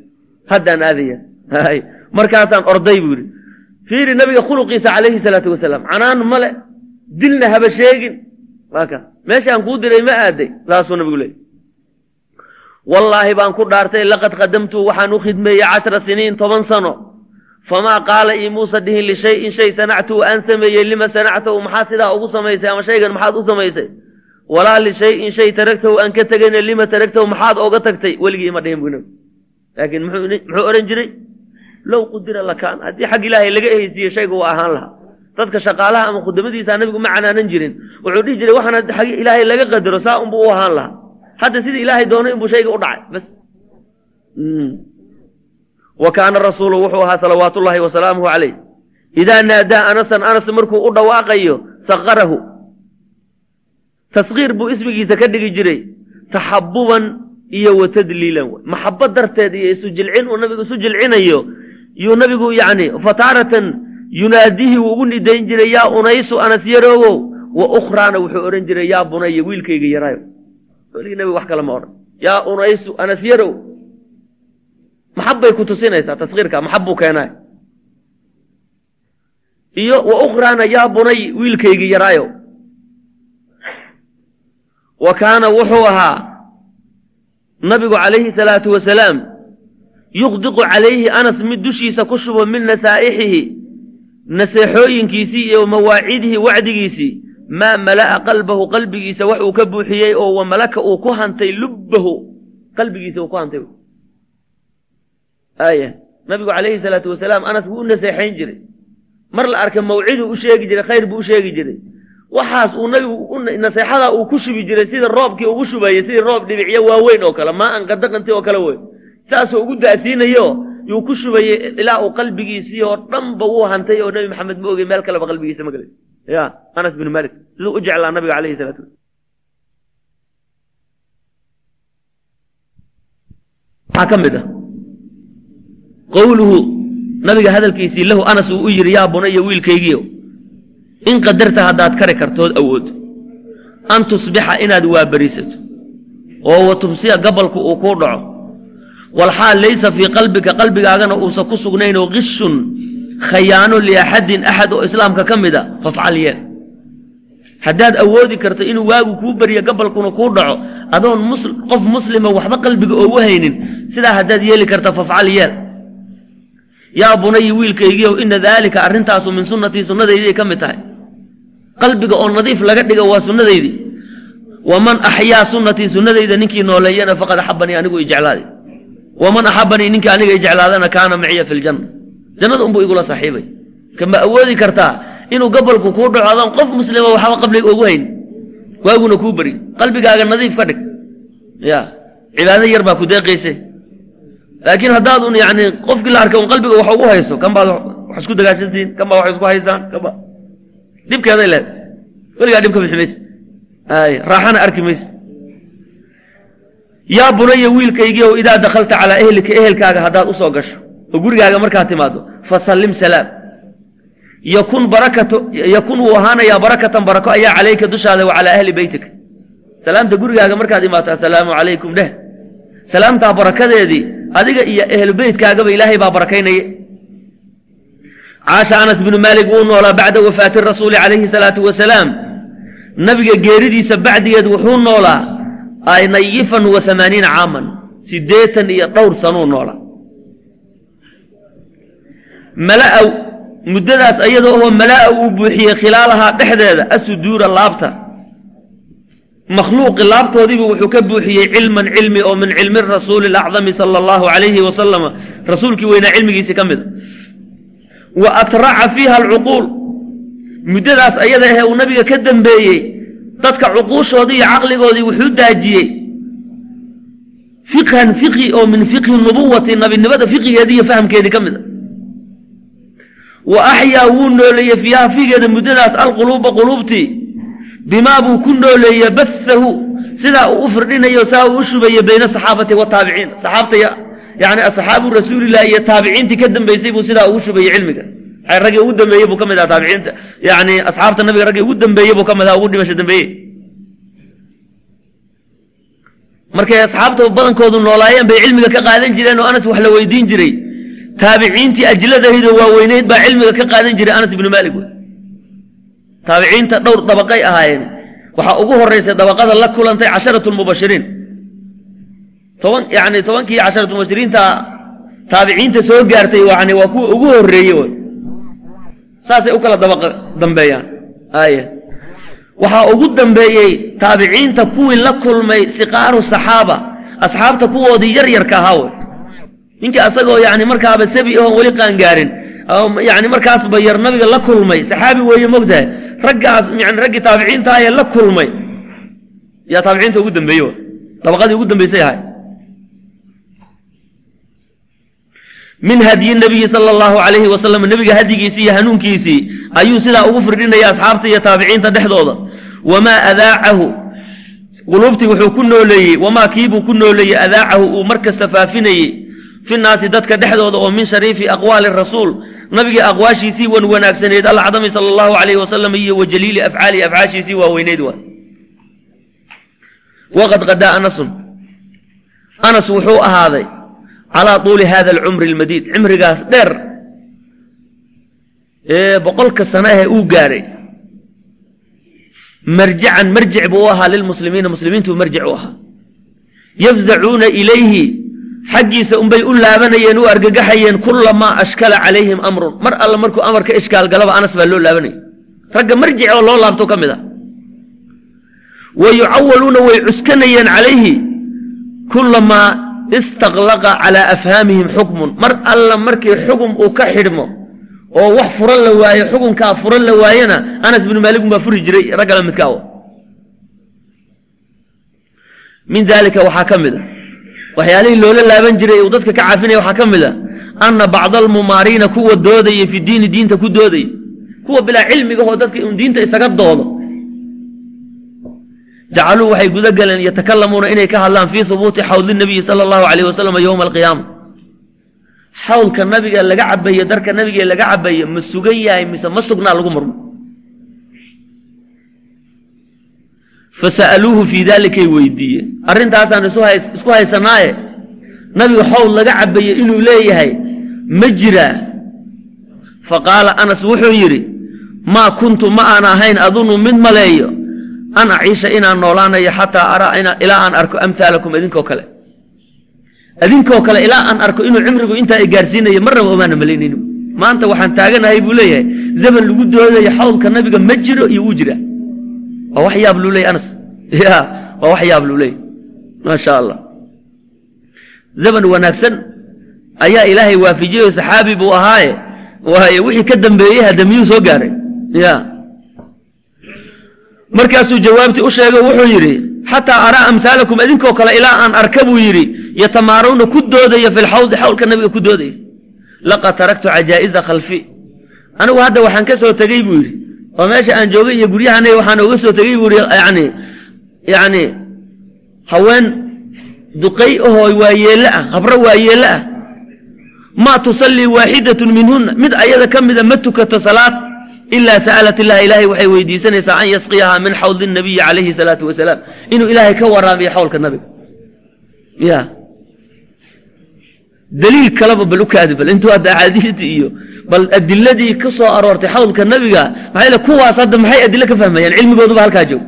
Haddaan aadaya. Markaasaan orday buu yidhi. Fiiri nabiga khuluqiisa calayhi salaatu wasalaam canaan male dilna haba sheegin. Waaka meeshaan kuu diray ma aaday saasuu nabigu leeyay wallaahi baan ku dhaartay laqad qadamtu waxaan u khidmeeyey cashra siniin toban sano famaa qaala ii muusa dhihin lishayin shay sanactuu aan sameeyey lima sanactahu maxaad sidaa ugu samaysay ama shaygan maxaad u samaysay walaa lishayin shay taragtahu aan ka tegayna lima taragtahu maxaad ooga tagtay weligii ima dhihin buu nabi laakiin muxuu odhan jiray low qudira lakaan haddii xag ilaahay laga ehaysiiye shayga waa ahaan lahaa dadka shaqaalaha ama khudamadiisa nabigu ma canaanan jirin wuxuu dhihi jiray waxaan xag ilaahay laga qadaro saa unbuu u ahaan lahaa hadda sidii ilaahay doonay inbuu shayga u dhacay bas wa kaana rasuulu wuxuu ahaa salawaatu ullaahi wasalaamuhu calayh idaa naadaa anasan anas markuu u dhawaaqayo saqarahu tasqiir buu ismigiisa ka dhigi jiray taxabuban iyo wa tadliilan maxabo darteed iyo isu jilcin uu nabigu isu jilcinayo yuu nabigu yacni fataaratan yunaadihi wuu ugu nidayn jiray yaa unaysu anas yaroowow wa ukhraana wuxuu odhan jiray yaa bunaya wiilkayga yaraayo weligii nabigu wax kale ma odhan yaa unaysu anas yarow maxabbay ku tusinaysaa taskiirka maxab buu iyo wa ukhraana yaa bunay wiilkaygi yaraayo. Wa kaana wuxuu ahaa nabigu calayhi salaatu wasalaam yuqdiqu calayhi anas mid dushiisa ku shubo min nasaa'ixihi naseexooyinkiisii iyo mawaacidihi wacdigiisii maa mala'a qalbahu qalbigiisa wax uu ka buuxiyey oo wa malaka uu ku hantay lubbahu qalbigiisa uu ku hantay aaya nabigu calayhi salaatu wasalaam anas buu u naseexayn jiray. Mar la arka mawciduu u sheegi jiray khayr buu u sheegi jiray. Waxaas uu nabigu naseexadaa uu ku shubi jiray sida roobkii ugu shubayey sidii roob dhibicyo waaweyn oo kale maa an qadaqanti oo kale wey. Saasoo ugu da'siinayo yuu ku shubayey ilaa uu qalbigiisii oo dhanba wuu hantay oo nebi maxamed ma ogey meel kaleba qalbigiisa ma gelay ya anas binu malik siduu u jeclaa nabiga calayhi salaatu waxaa ka mid ah qowluhu nabiga hadalkiisii lahu anas uu u yidhi yaa bunaya wiilkaygiio in qadarta haddaad kari kartood awood. An tusbixa inaad waaberisato oo wa tubsiya gabalku uu kuu dhaco. Walxaal laysa fii qalbika qalbigaagana uusan ku sugnaynoo qishun khayaano liaxadin axad oo islaamka ka mid a fafcal yeel. Haddaad awoodi karto inuu waagu kuu beriyo gabalkuna kuu dhaco adoon qof muslima waxba qalbiga oogu haynin sidaa haddaad yeeli karta fafcal yeel yaa bunayi wiilkaygiiow ina daalika arrintaasu min sunnatii sunnadaydiay ka mid tahay. Qalbiga oo nadiif laga dhiga waa sunnadaydii waman axyaa sunnatii sunnadayda ninkii nooleeyana faqad axabanii anigu i jeclaaday waman axabanii ninkii aniga i jeclaadana kaana maciya fi ljanna jannada unbuu igula saaxiibay kama awoodi kartaa inuu gabalku kuu dhaco adoon qof muslima waxba qabliga ogu hayn? Waaguna kuu beri. Qalbigaaga nadiif ka dhig. Ya cibaado yar baa ku deeqayse laakiin haddaadun yani qofkii la arkay un qalbiga wax ugu hayso kan baad wax isku dagaashantiin kan wax isku haysaan kan ba dhibkeeday leed. Weligaa dhib ka bixi mayse ay raaxana arki mayse yaa bunaya wiilkaygii ow idaa dakhalta calaa ehlika ehelkaaga haddaad u soo gasho oo gurigaaga markaad timaado fasallim salaam. Yakun barakato yakun wuu ahaanayaa barakatan barako ayaa calayka dushaada wa calaa ahli beytika. Salaamta gurigaaga markaad imaato assalaamu calaykum dheh. Salaamtaa barakadeedii adiga iyo ehlu beytkaagaba ilaahay baa barakaynaya caasha anas binu maalik wuu noolaa bacda wafaati rasuuli calayhi salaatu wasalaam. Nabiga geeridiisa bacdigeed wuxuu noolaa nayifan wa amaaniina caaman siddeetan iyo dhowr sanuu noolaa. Malaa muddadaas ayadoo oo malaa uu buuxiyey khilaalahaa dhexdeeda asuduura laabta makhluuqi laabtoodiibu wuxuu ka buuxiyey cilman cilmi oo min cilmi rasuuli alacdami sala allahu calayhi wasalama rasuulkii weynaa cilmigiisii ka mida wa atraca fiiha alcuquul. Muddadaas ayada ahee uu nabiga ka dambeeyey dadka cuquushoodii iyo caqligoodii wuxuu daajiyey. Fiqhan fiqhi oo min fiqhi nubuwati nabinimada fiqigeedii iyo fahamkeedii ka mid a wa axyaa wuu nooleeyey fiiha figeeda muddadaas alquluuba quluubtii bimaa buu ku nooleeye basahu sidaa uu u firdhinayo saa uu u shubaye bayna saxaabati wataabiciin saxaabta yani asxaabu rasuulilah iyo taabiciintii ka dambeysay buu sidaa ugu shubayey cilmiga. Raggii ugu dambeeyey buu ka mid aha taabiciinta. Yani asxaabta nabiga raggii ugu dambeeyey buu ka mid aha ugu dhimasho dambeeye markay asxaabta badankoodu noolaayeen bay cilmiga ka qaadan jireen oo anas wax la weydiin jiray. Taabiciintii ajladahidoo waaweyneyd baa cilmiga ka qaadan jiray anas ibnu maalik taabiciinta dhowr dabaqay ahaayeen. Waxaa ugu horeysay dabaqada la kulantay casharatu lmubashiriin toban yani tobankii casharatu mubashiriinta taabiciinta soo gaartay yani waa kuwa ugu horeeye wey saasay u kala dabaqa dambeeyaan. Aaya waxaa ugu dambeeyey taabiciinta kuwii la kulmay siqaaru saxaaba asxaabta kuwoodii yar yarka ahaa wey ninkii asagoo yani markaaba sabi ahoon weli qaangaarin yani markaasba yar nabiga la kulmay saxaabi weeye mogtahay raggaas raggii taabiciinta ayee la kulmay. Yaa taabiciinta ugu dambeeye dabaqadii ugu dambeysay ahay. Min hadyi nabiyi sala allahu calayhi wasalam nebiga hadyigiisii iyo hanuunkiisii ayuu sidaa ugu firdhinaya asxaabta iyo taabiciinta dhexdooda. Wamaa adaacahu. Quluubtii wuxuu ku nooleeyey wamaa kiibuu ku nooleeyey adaacahu uu markasta faafinayey. Fi naasi dadka dhexdooda oo min shariifi aqwaali rasuul nabigii aqwaashiisii wan wanaagsaneed alcadami sala allahu calayhi wasalam iyo wa jaliili afcaalihi afcaashiisii waaweyneyd waa. Waqad qadaa anasun. Anas wuxuu ahaaday calaa tuuli hada alcumri almadiid. Cimrigaas dheer ee boqolka sano ahee uu gaadhay marjican marjic buu ahaa lilmuslimiina muslimiintuu marjic u ahaa. Yafzacuuna ilayhi xaggiisa unbay u laabanayeen u argagaxayeen kulamaa ashkala calayhim amrun. Mar alla markuu amar ka ishkaal galaba anas baa loo laabanaya ragga marjic oo loo laabto ka mid ah wa yucawaluuna way cuskanayeen calayhi kulamaa istaqlaqa calaa afhaamihim xukmun. Mar alla markii xugum uu ka xidhmo oo wax furan la waayo xukunkaa furan la waayena anas binu maalik unbaa furi jiray raggala midkaawo min daalika waxaa ka mid a waxyaalihii loola laaban jiray uu dadka ka caafinaya waxaa ka mid a anna bacda almumaariina kuwa doodaya fi diini diinta ku doodaya kuwa bilaa cilmigahoo dadka un diinta isaga doodo. Jacaluu waxay guda galeen yatakalamuuna inay ka hadlaan fii hubuuti xawli nabiyi sala allahu calayh wasalam yowma alqiyaama. Xawlka nabiga laga cabaye darka nabiga laga cabaye ma sugan yahay mise ma sugnaa lagu murmo fasa'aluuhu fii dalikay weydiiyeen arrintaasaan isku haysanaaye nabiga xawl laga cabaye inuu leeyahay ma jiraa faqaala anas wuxuu yidhi maa kuntu ma aan ahayn adunu mid maleeyo an aciisha inaan noolaanayo xataa araa ilaa aan arko amhaalakum idinkoo kale idinkoo kale ilaa aan arko inuu cimrigu intaa i gaarsiinayo marnaba omaana malaynayno maanta waxaan taaganahay buu leeyahay zaman lagu doodayo xawlka nabiga ma jiro iyo wuu jira waa wax yaab luu anas. Ya waa wax yaab luu maasha allah. Zaman wanaagsan ayaa ilaahay waafijiyey oo saxaabi buu ahaaye waayo wixii ka dambeeyey hadda miyuu soo gaaray? Ya. Markaasuu jawaabtii u sheegay wuxuu yidhi xataa araa amhaalakum idinkoo kale ilaa aan arka buu yidhi yatamaaruuna ku doodaya fi lxawdi xawlka nabiga ku doodaya. Laqad taraktu cajaa'iza khalfi. Anigu hadda waxaan ka soo tegey buu yidhi oo meesha aan joogay iyo guryahanay waxaan oga soo tegey buu yani yani haween duqay ahoo waayeelle ah habro waayeelle ah. Maa tusallii waaxidatun minhunna. Mid ayada ka mida ma tukato salaad ilaa sa'alat illah ilaahay waxay weydiisanaysaa an yasqiyahaa min xawdi nabiyi calayhi salaatu wasalaam inuu ilaahay ka waraabiyo xawlka nabiga ya daliil kaleba bal u kaadi bal. Intuu hadda axaadiistii iyo bal adiladii ka soo aroortay xawlka nabiga maxaa kuwaas hadda maxay adilo ka fahmayaan? Cilmigooduba halkaa joog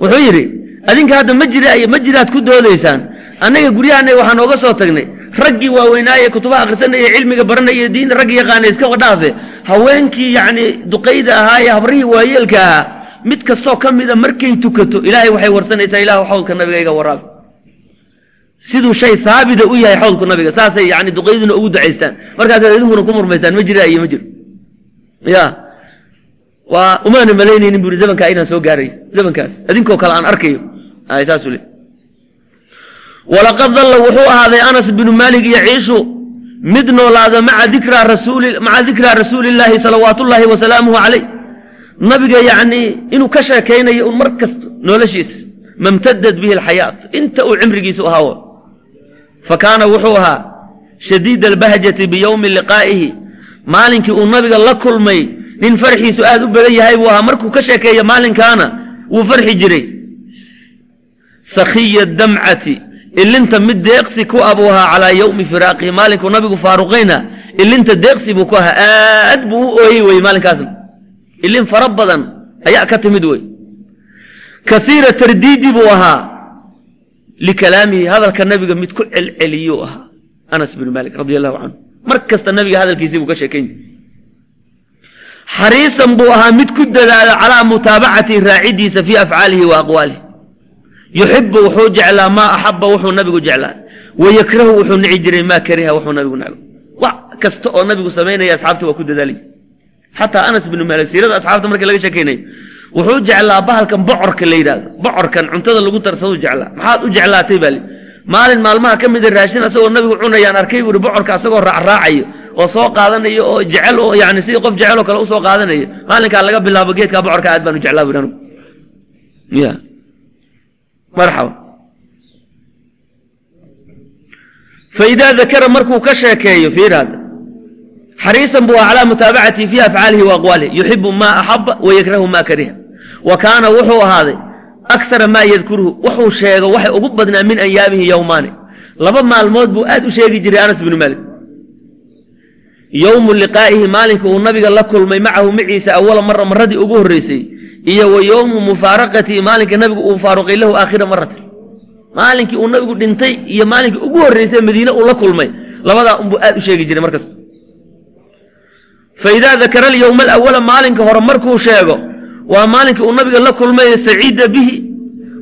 wuxuu yidhi adinka hadda ma jira ma jiraad ku doodaysaan. Annaga guryahanay waxaan ooga soo tagnay. Raggii waaweynaaye kutubaha akhrisanaya cilmiga baranaya diin raggi yaqaana iska dhaafe. Haweenkii yacni duqayda ahaa ee habrihii waayeelka ahaa mid kastoo ka mida markay tukato ilaahay waxay warsanaysaa ilahu xawlka nabiga iga waraabi siduu shay haabita u yahay xawlku nabiga saasay yani duqayduna ugu ducaystaan. Markaasaad idinkuna ku murmaysaan ma jira iyo ma jiro ya waa umaana malaynaynin bu yidhi zamankaa inaan soo gaarayo zamankaas idinkoo kale aan arkayo. Ay saasuu le walaqad dalla wuxuu ahaaday anas binu maalik yaciishu mid noolaada rasuuli maca dikraa rasuulillaahi salawaatu ullaahi wasalaamuhu calayh. Nabiga yacni inuu ka sheekaynayo un mar kasta noloshiisa mamtadad bihi alxayaat inta uu cimrigiisu ahaa fa kaana wuxuu ahaa shadiida albahjati biyowmi liqaa'ihi. Maalinkii uu nabiga la kulmay nin farxiisu aad u badan yahay buu ahaa. Markuu ka sheekeeyo maalinkaana wuu farxi jiray. Sakhiya damcati ilinta mid deeqsi ku abuu ahaa calaa yowmi firaaqihi maalinkuu nabigu faaruqayna ilinta deeqsi buu ku ahaa. Aad buu u ooyey weye maalinkaasna. Ilin fara badan ayaa ka timid wey. Kaiira tardiidi buu ahaa likalaamihi hadalka nabiga mid ku celceliyuu ahaa anas binu maalik radi allahu canhu mar kasta nabiga hadalkiisii buu ka sheekayn jiray xariisan buu ahaa mid ku dadaala calaa mutaabacati raacidiisa fii afcaalihi wa aqwaalihi yuxibu wuxuu jeclaa maa axaba wuxuu nabigu jeclaa wayakrahu wuxuu nici jiray maa kariha wuxuu nabigu necbo wax kasta oo nabigu samaynaya asxaabta waa ku dadaalay xataa anas binu maalik siirada asxaabta wuxuu jeclaa bahalkan bocorka la yidhaahdo. Bocorkan cuntada lagu darsadu jeclaa. Maxaad u jeclaatay baa li maalin maalmaha ka mida raashin asagoo nabigu cunayaan arkay buuhi bocorka asagoo raacraacayo oo soo qaadanayo oo jecel oo yani sidii qof jecel oo kale u soo qaadanayo. Maalinkaa laga bilaabo geedkaa bocorka aad baan u jeclaa buhi anigu. Ya. Marxaba. Faidaa dakara markuu ka sheekeeyo fiiraada xariisan buu calaa mutaabacati fi afcaalihi wa yuxibu maa axaba wa yakrahu maa kariha wa kaana wuxuu ahaaday aksara maa yadkuruhu wuxuu sheego waxay ugu badnaa min anyaabihi yowmaani laba maalmood buu aad u sheegi jiray anas binu maalik. Yowmu liqaa'ihi maalinka uu nabiga la kulmay macahu maciisa awala mara maradii ugu horreysay iyo wa yowmu mufaaraqatihi maalinka nabigu uu faaruqay lahu aakhira marati maalinkii uu nabigu dhintay iyo maalinkii ugu horreysay madiine uu la kulmay labadaa unbuu aad u sheegi jiray markas. Faidaa dakara alyowma alawala maalinka hore markuu sheego waa maalinkii uu nabiga la kulmay saciida bihi.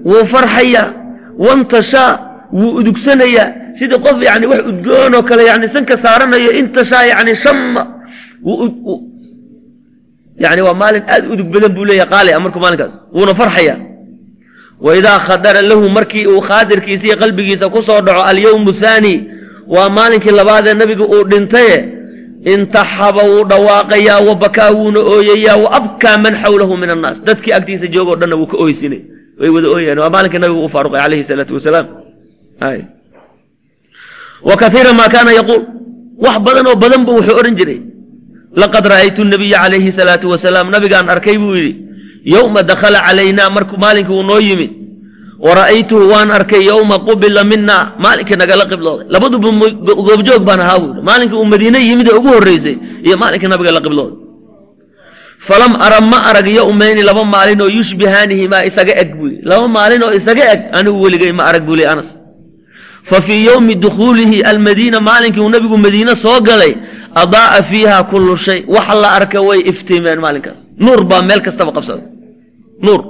Wuu farxayaa wantashaa wuu udugsanayaa sidii qof yani wax udgoon oo kale yani sanka saaranayo intashaa yani shama yani waa maalin aad udug badan buu leeyahay qaali a markuu maalinkaas wuuna farxayaa waidaa khadara lahu markii uu khaadirkiisa iyo qalbigiisa ku soo dhaco alyowmu thaani waa maalinkii labaadee nabiga uu dhintaye intaxaba wuu dhawaaqayaa wa bakaa wuuna ooyayaa wa abkaa man xawlahu min annaas. Dadkii agtiisa joogoo dhanna wuu ka ooysinay way wada ooyayaan waa maalinka nabigu uu faaruqay calayhi salaatu wasalaam. Wa kaiira maa kaana yaquul. Wax badan oo badan bu wuxuu odhan jiray. Laqad ra'aytu nabiya calayhi salaatu wasalaam. Nabigaan arkay buu yidhi yowma dakhala calaynaa markuu maalinkii uu noo yimid wa ra'aytuhu waan arkay yowma qubila mina maalinkii nagala qiblooday labaduba goobjoog baan ahaa buui maalinkii uu madiine yimid ee ugu horreysay iyo maalinkii nabiga la qiblooday falam ara ma arag yowmayni laba maalin oo yushbihaanihimaa isaga eg buu yidhi. Laba maalin oo isaga eg anigu weligay ma arag buu ley anas. Fa fii yowmi dukhuulihi almadiina maalinkii uu nabigu madiine soo galay adaa'a fiiha kullu shay. Wax la arka way iftiimeen maalinkaas. Nuur baa meel kastaba qabsaday nuur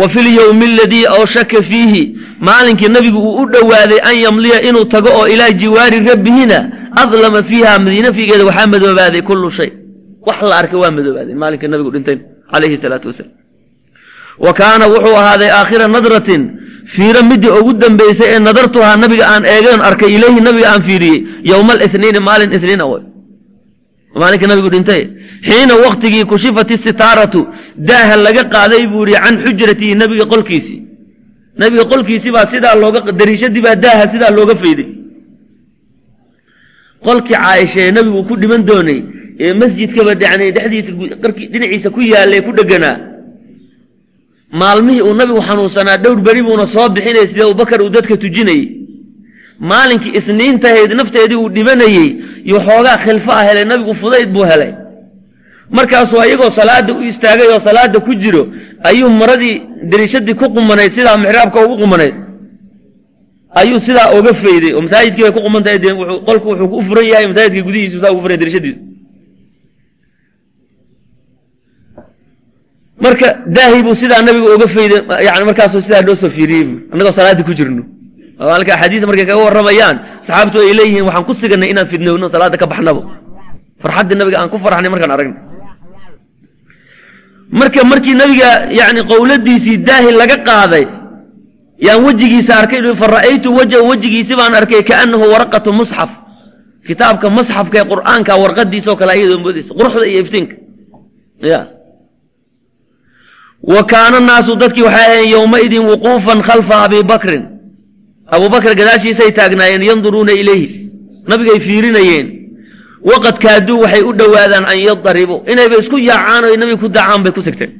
wa fi lyowmi aladii awshaka fiihi maalinkii nabigu uu u dhowaaday an yamliya inuu tago oo ilaa jiwaari rabbihina adlama fiiha madiine fiigeeda waxaa madoobaaday kullu shay. Wax la arkay waa madoobaaday maalinkii nabigu dhintay calayhi salaatu wasalaam. Wa kaana wuxuu ahaaday aakhira nadratin fiiro midii ugu dambaysay ee nadartuhaa nabiga aan eegeen arkay ilayhi nabiga aan fiiriyey yowma aliniini maalin isniin aw maalinkii nabigu dhintay xiina waktigii kushifat isitaaratu daaha laga qaaday buu yihi can xujratihi nabiga qolkiisii nabiga qolkiisii baa sidaa looga dariishadii baa daaha sidaa looga fayday. Qolkii caaisha ee nabigu ku dhiman doonay ee masjidkaba yani dhexdiisa dhinaciisa ku yaalay ku dheganaa. Maalmihii uu nabigu xanuunsanaa dhowr beri buuna soo bixinay sida abubakar uu dadka tujinayey. Maalinkii isniintahayd nafteedii uu dhibanayey iyo xoogaa khilfo ah helay nabigu fudayd buu helay markaasuu ayagoo salaada u istaagay oo salaada ku jiro ayuu maradii dariishadii ku qumanayd sidaa mixraabka ugu qumanayd ayuu sidaa oga fayday oo masaajidkii bay ku qumantahay wuxuu qolku wuxuu u furan yahay masaajidka gudihiisu saa ugu furan dariishadiisu marka daahi buu sidaa nabiga oga fayday yani markaasuu sidaa noo soo fiiriyey bu annagoo salaadii ku jirno. Halka axaadiis markay kaga warramayaan saxaabtu ay leeyihiin waxaan ku siganay inaan fidnowno salaada ka baxnabo. Farxaddii nabiga aan ku farxnay markaan aragna marka markii nabiga yani qowladiisii daahi laga qaaday yaan wejigiisa arkay fa ra'aytu wajha wejigiisi baan arkay kaanahu waraqatu musxaf. Kitaabka musxafka ee qur'aanka warqadiisoo kale ayadoo moodaysa quruxda iyo iftiinka. Ya wa kaana naasu dadkii waxay ahayen yowmaidin wuquufan khalfa abi bakrin. Abubakr gadaashiisay taagnaayeen yanduruuna ilayhi. Nabigay fiirinayeen waqad kaaduu waxay u dhowaadaan an yadaribuu inayba isku yaacaan o nabiga ku daacaan bay ku sigteen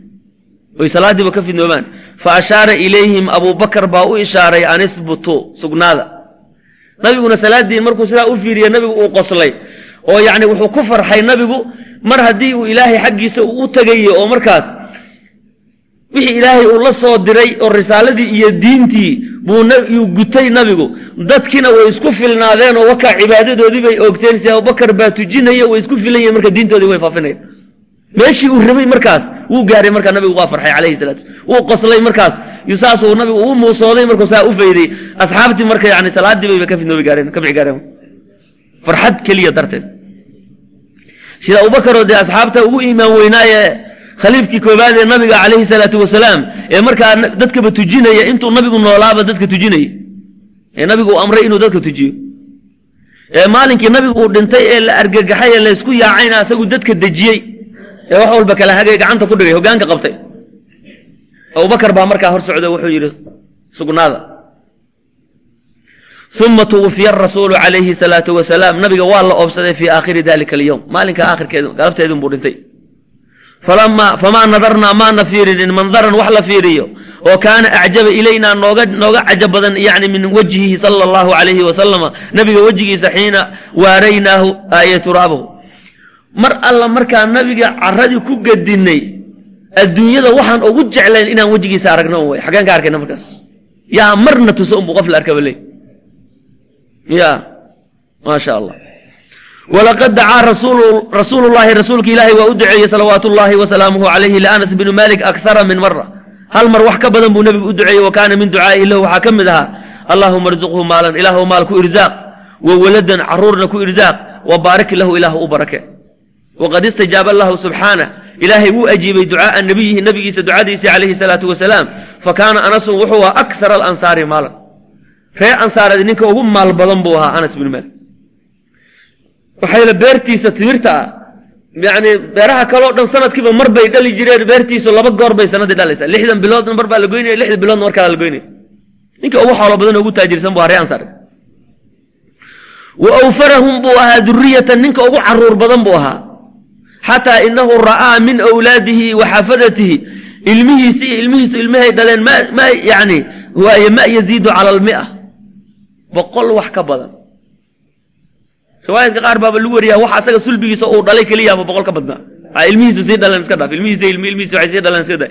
oy salaadiiba ka fidnoobaan. Fa ashaara ilayhim abubakar baa u ishaaray an isbutuu sugnaada. Nabiguna salaadii markuu sidaa u fiiriye nabigu uu qoslay oo yacni wuxuu ku farxay nabigu mar haddii uu ilaahay xaggiisa uu u tegayey oo markaas wixii ilaahay uu la soo diray oo risaaladii iyo diintii buuyuu gutay nabigu. Dadkiina way isku filnaadeen oo wakaa cibaadadoodii bay oogteen. Si abubakar baa tujinaya way isku filan yihiin marka diintoodii way faafinayaan meeshii uu rabay markaas wuu gaaray markaa nabigu waa farxay calayhi salaatu. Wuu qoslay markaas. Saasuu nabigu uu muusooday markuu saa u fayday. Asxaabtii marka yani salaadii bayba ka fidnoobi gaareen ka bixi gaareen. Farxad keliya darteed. Sida abubakaroo dee asxaabta ugu iimaan weynaaye khaliifkii koobaad ee nabiga calayhi salaatu wasalaam ee markaa dadkaba tujinaya intuu nabigu noolaaba dadka tujinaya. Ee nabigu uu amray inuu dadka tujiyo. Ee maalinkii nabigu uu dhintay ee la argagaxay ee laysku yaacayna asagu dadka dejiyey ee wax walba kala hagay gacanta ku dhigay hoggaanka qabtay. Abubakar baa markaa hor socda wuxuu yidhi sugnaada. Uma tuwufiya arasuulu calayhi salaatu wasalaam. Nabiga waa la oobsaday fii aakhiri dalika alyowm maalinka aakhirkeedu galabteedun buu dhintay famaa nadarnaa maana fiirinin mandaran wax la fiiriyo oo kaana acjaba ilaynaa nooga nooga cajab badan yani min wajhihi sala allahu calayhi wasalama nabiga wejigiisa xiina waaraynaahu aaye turaabahu mar alla markaa nabiga caradii ku gedinay adduunyada waxaan ugu jeclayn inaan wejigiisa aragno un way ka arkayna markaas yaa marna tuso unbu qof la arkaba leey ya ma sha allah walaqad dacaa rasuulu llahi rasuulka ilaahay waa u duceeyey salawaatu llahi wasalaamuhu calayhi lianas bni malik akara min mara hal mar wax ka badan buu nebigu u duceeyey wa kaana min ducaa'ihi lahu waxaa ka mid ahaa allahuma arzuqhu maalan ilaahu maal ku irzaaq wa waladan caruurna ku irzaaq wa baarik lahu ilaahu u barake. Waqad istajaaba lahu subxaanah ilaahay wuu ajiibay ducaaa nabiyihi nabigiisa ducadiisa calayhi salaatu wasalaam fa kaana anasun wuxuu ahaa akthara alansaari maalan. Ree ansaareed ninka ugu maal badan buu ahaa anas binu malik waxayna beertiisa timirta ah yani beeraha kaleo dhan sanadkiiba mar bay dhali jireen beertiisu laba goor bay sanadii dhalaysaa lixdan biloodna mar baa la goynaya lixda biloodna mar kalaa la goynaya ninka ugu xoolo badan ugu taajirsan ree ansaareed wa awfarahum buu ahaa duriyatan ninka ugu carruur badan buu ahaa. Xataa inahu ra'aa min awlaadihi wa xafadatihi. Ilmihiisi iyo ilmihiisu ilmahay dhaleen ma ma yani waaye ma yaziidu cala almia boqol wax ka badan riwaayadka qaar baaba lagu wariyaa wax asaga sulbigiisa uu dhalay keliyaaba boqol ka badnaa a ilmihiisu sii dhaleen iska dhaaf. Ilmihiisa ilmi ilmihiisa waxay sii dhaleen iska day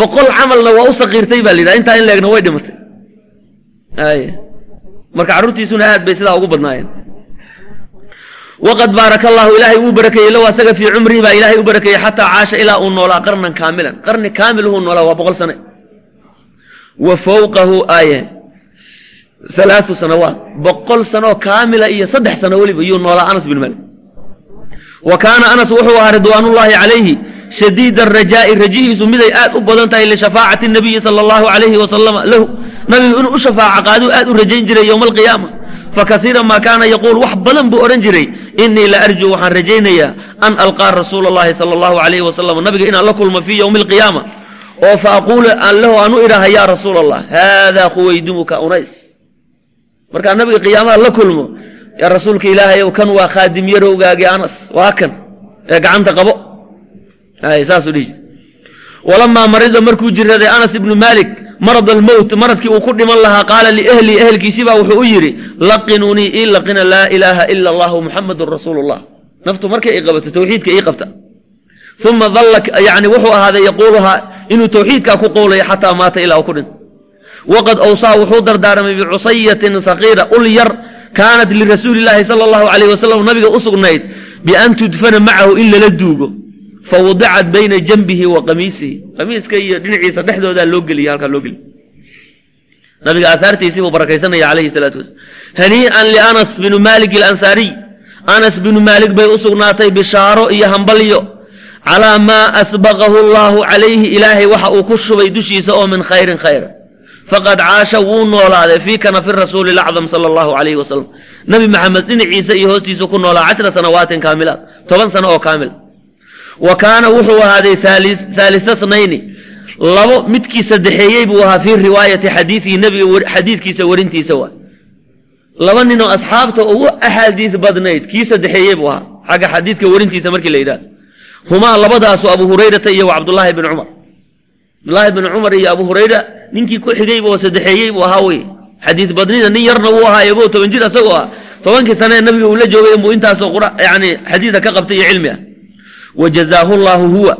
boqol camalna waa u sakiirtay baa la yidhaha. Intaa in leegna way dhimatay. Ay. Marka carruurtiisuna aad bay sidaa ugu badnaayeen. Waqad baaraka allahu ilaahay wuu barakeeyey low asaga fii cumrihi baa ilaahay u barakeeyey xataa caasha ilaa uu noolaa qarnan kaamilan. Qarni kaamil huu noolaa waa boqol sane. Wa fawqahu aaye halaatu sanawaat boqol sanoo kaamila iyo saddex sano weliba yuu noolaa anas bin malik wa kaana anas wuxuu ahaa ridwaanullahi calayhi shadiida arajaa'i rajihiisu miday aad u badan tahay lishafaacati nabiyi sala allahu calayhi wasalama lahu nabigu inuu u shafaaco qaaduu aad u rajayn jiray yowma alqiyaama fakasiira maa kaana yaquul wax badan buu odhan jiray inii la arjuu waxaan rajaynayaa an alqaa rasuula allahi sala allahu calayhi wasalam nabiga inaan la kulmo fii yowmi alqiyaama oo fa aquulu aan lahu aan u idhaaha markaa nabiga qiyaamaha la kulmo yaa rasuulka ilaahay ow kan waa khaadim yarowgaagi anas? Waa kan? Ee gacanta qabo. Dhihi. Walamaa marida markuu jiraday anas ibnu maalik marad almowt maradkii uu ku dhiman lahaa qaala liehli ehelkiisibaa wuxuu u yidhi laqinunii ii laqina laa ilaaha ila allahu muxamadun rasuulu llah naftu markay i qabato tawxiidka ii qabta. Uma dalla yani wuxuu ahaaday yaquuluhaa inuu tawxiidkaa ku qowlaya xataa maata ilaa uu ku dhinto waqad awsaa wuxuu dardaaramay bicusayatin sakiira ul yar kaanat lirasuuli llaahi sala allahu calayh wasalam nabiga u sugnayd bian tudfana macahu in lala duugo fawudicat bayna janbihi wa qamiisihi qamiiska iyo dhinaciisa dhexdoodaa loo geliya halkaa loo geliya nabiga aahaartiisii buu barakaysanaya calayhi salaatu wasalam hanii'an lianas binu maalik alansaariy anas binu maalik bay u sugnaatay bishaaro iyo hambalyo calaa maa asbaqahu allahu calayhi ilaahay waxa uu ku shubay dushiisa oo min khayrin khayra faqad caasha wuu noolaaday fii kanafi rasuuli lacdam sala allahu calayhi wasalam nabi maxamed dhinaciisa iyo hoostiisa ku noolaa cashra sanawaatin kaamilaat toban sano oo kaamil. Wa kaana wuxuu ahaaday haalisa snayni labo midkii saddexeeyey buu ahaa fii riwaayati xadiidihi nebiga xadiidkiisa warintiisa waa. Laba ninoo asxaabta ugu axaadiis badnayd kii saddexeeyey buu ahaa xagga xadiidka warintiisa markii la yidhahdo humaa labadaasu abu hurayrata iyo cabdullaahi bn cumar cabdullaahi bn cumar iyo abu hurayra ninkii ku xigayba oo saddexeeyey buu ahaa wey xadiis badnida nin yarna wuu ahaa iyagoo toban jir asagoo ah tobankii sanee nabiga uu la joogay inbuu intaasoo yani xadiida ka qabtay iyo cilmi ah wajazaahu llaahu huwa.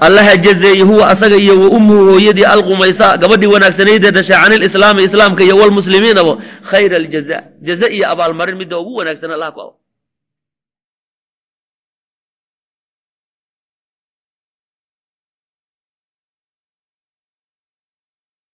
Allaha jazeeye huwa asaga iyo wa ummuhu hooyadii alqumaysa gabadhii wanaagsanaydee dhashay can ilislaami islaamka iyo walmuslimiinaba khayra aljaza jaze iyo abaalmarin midda ugu wanaagsan allah ku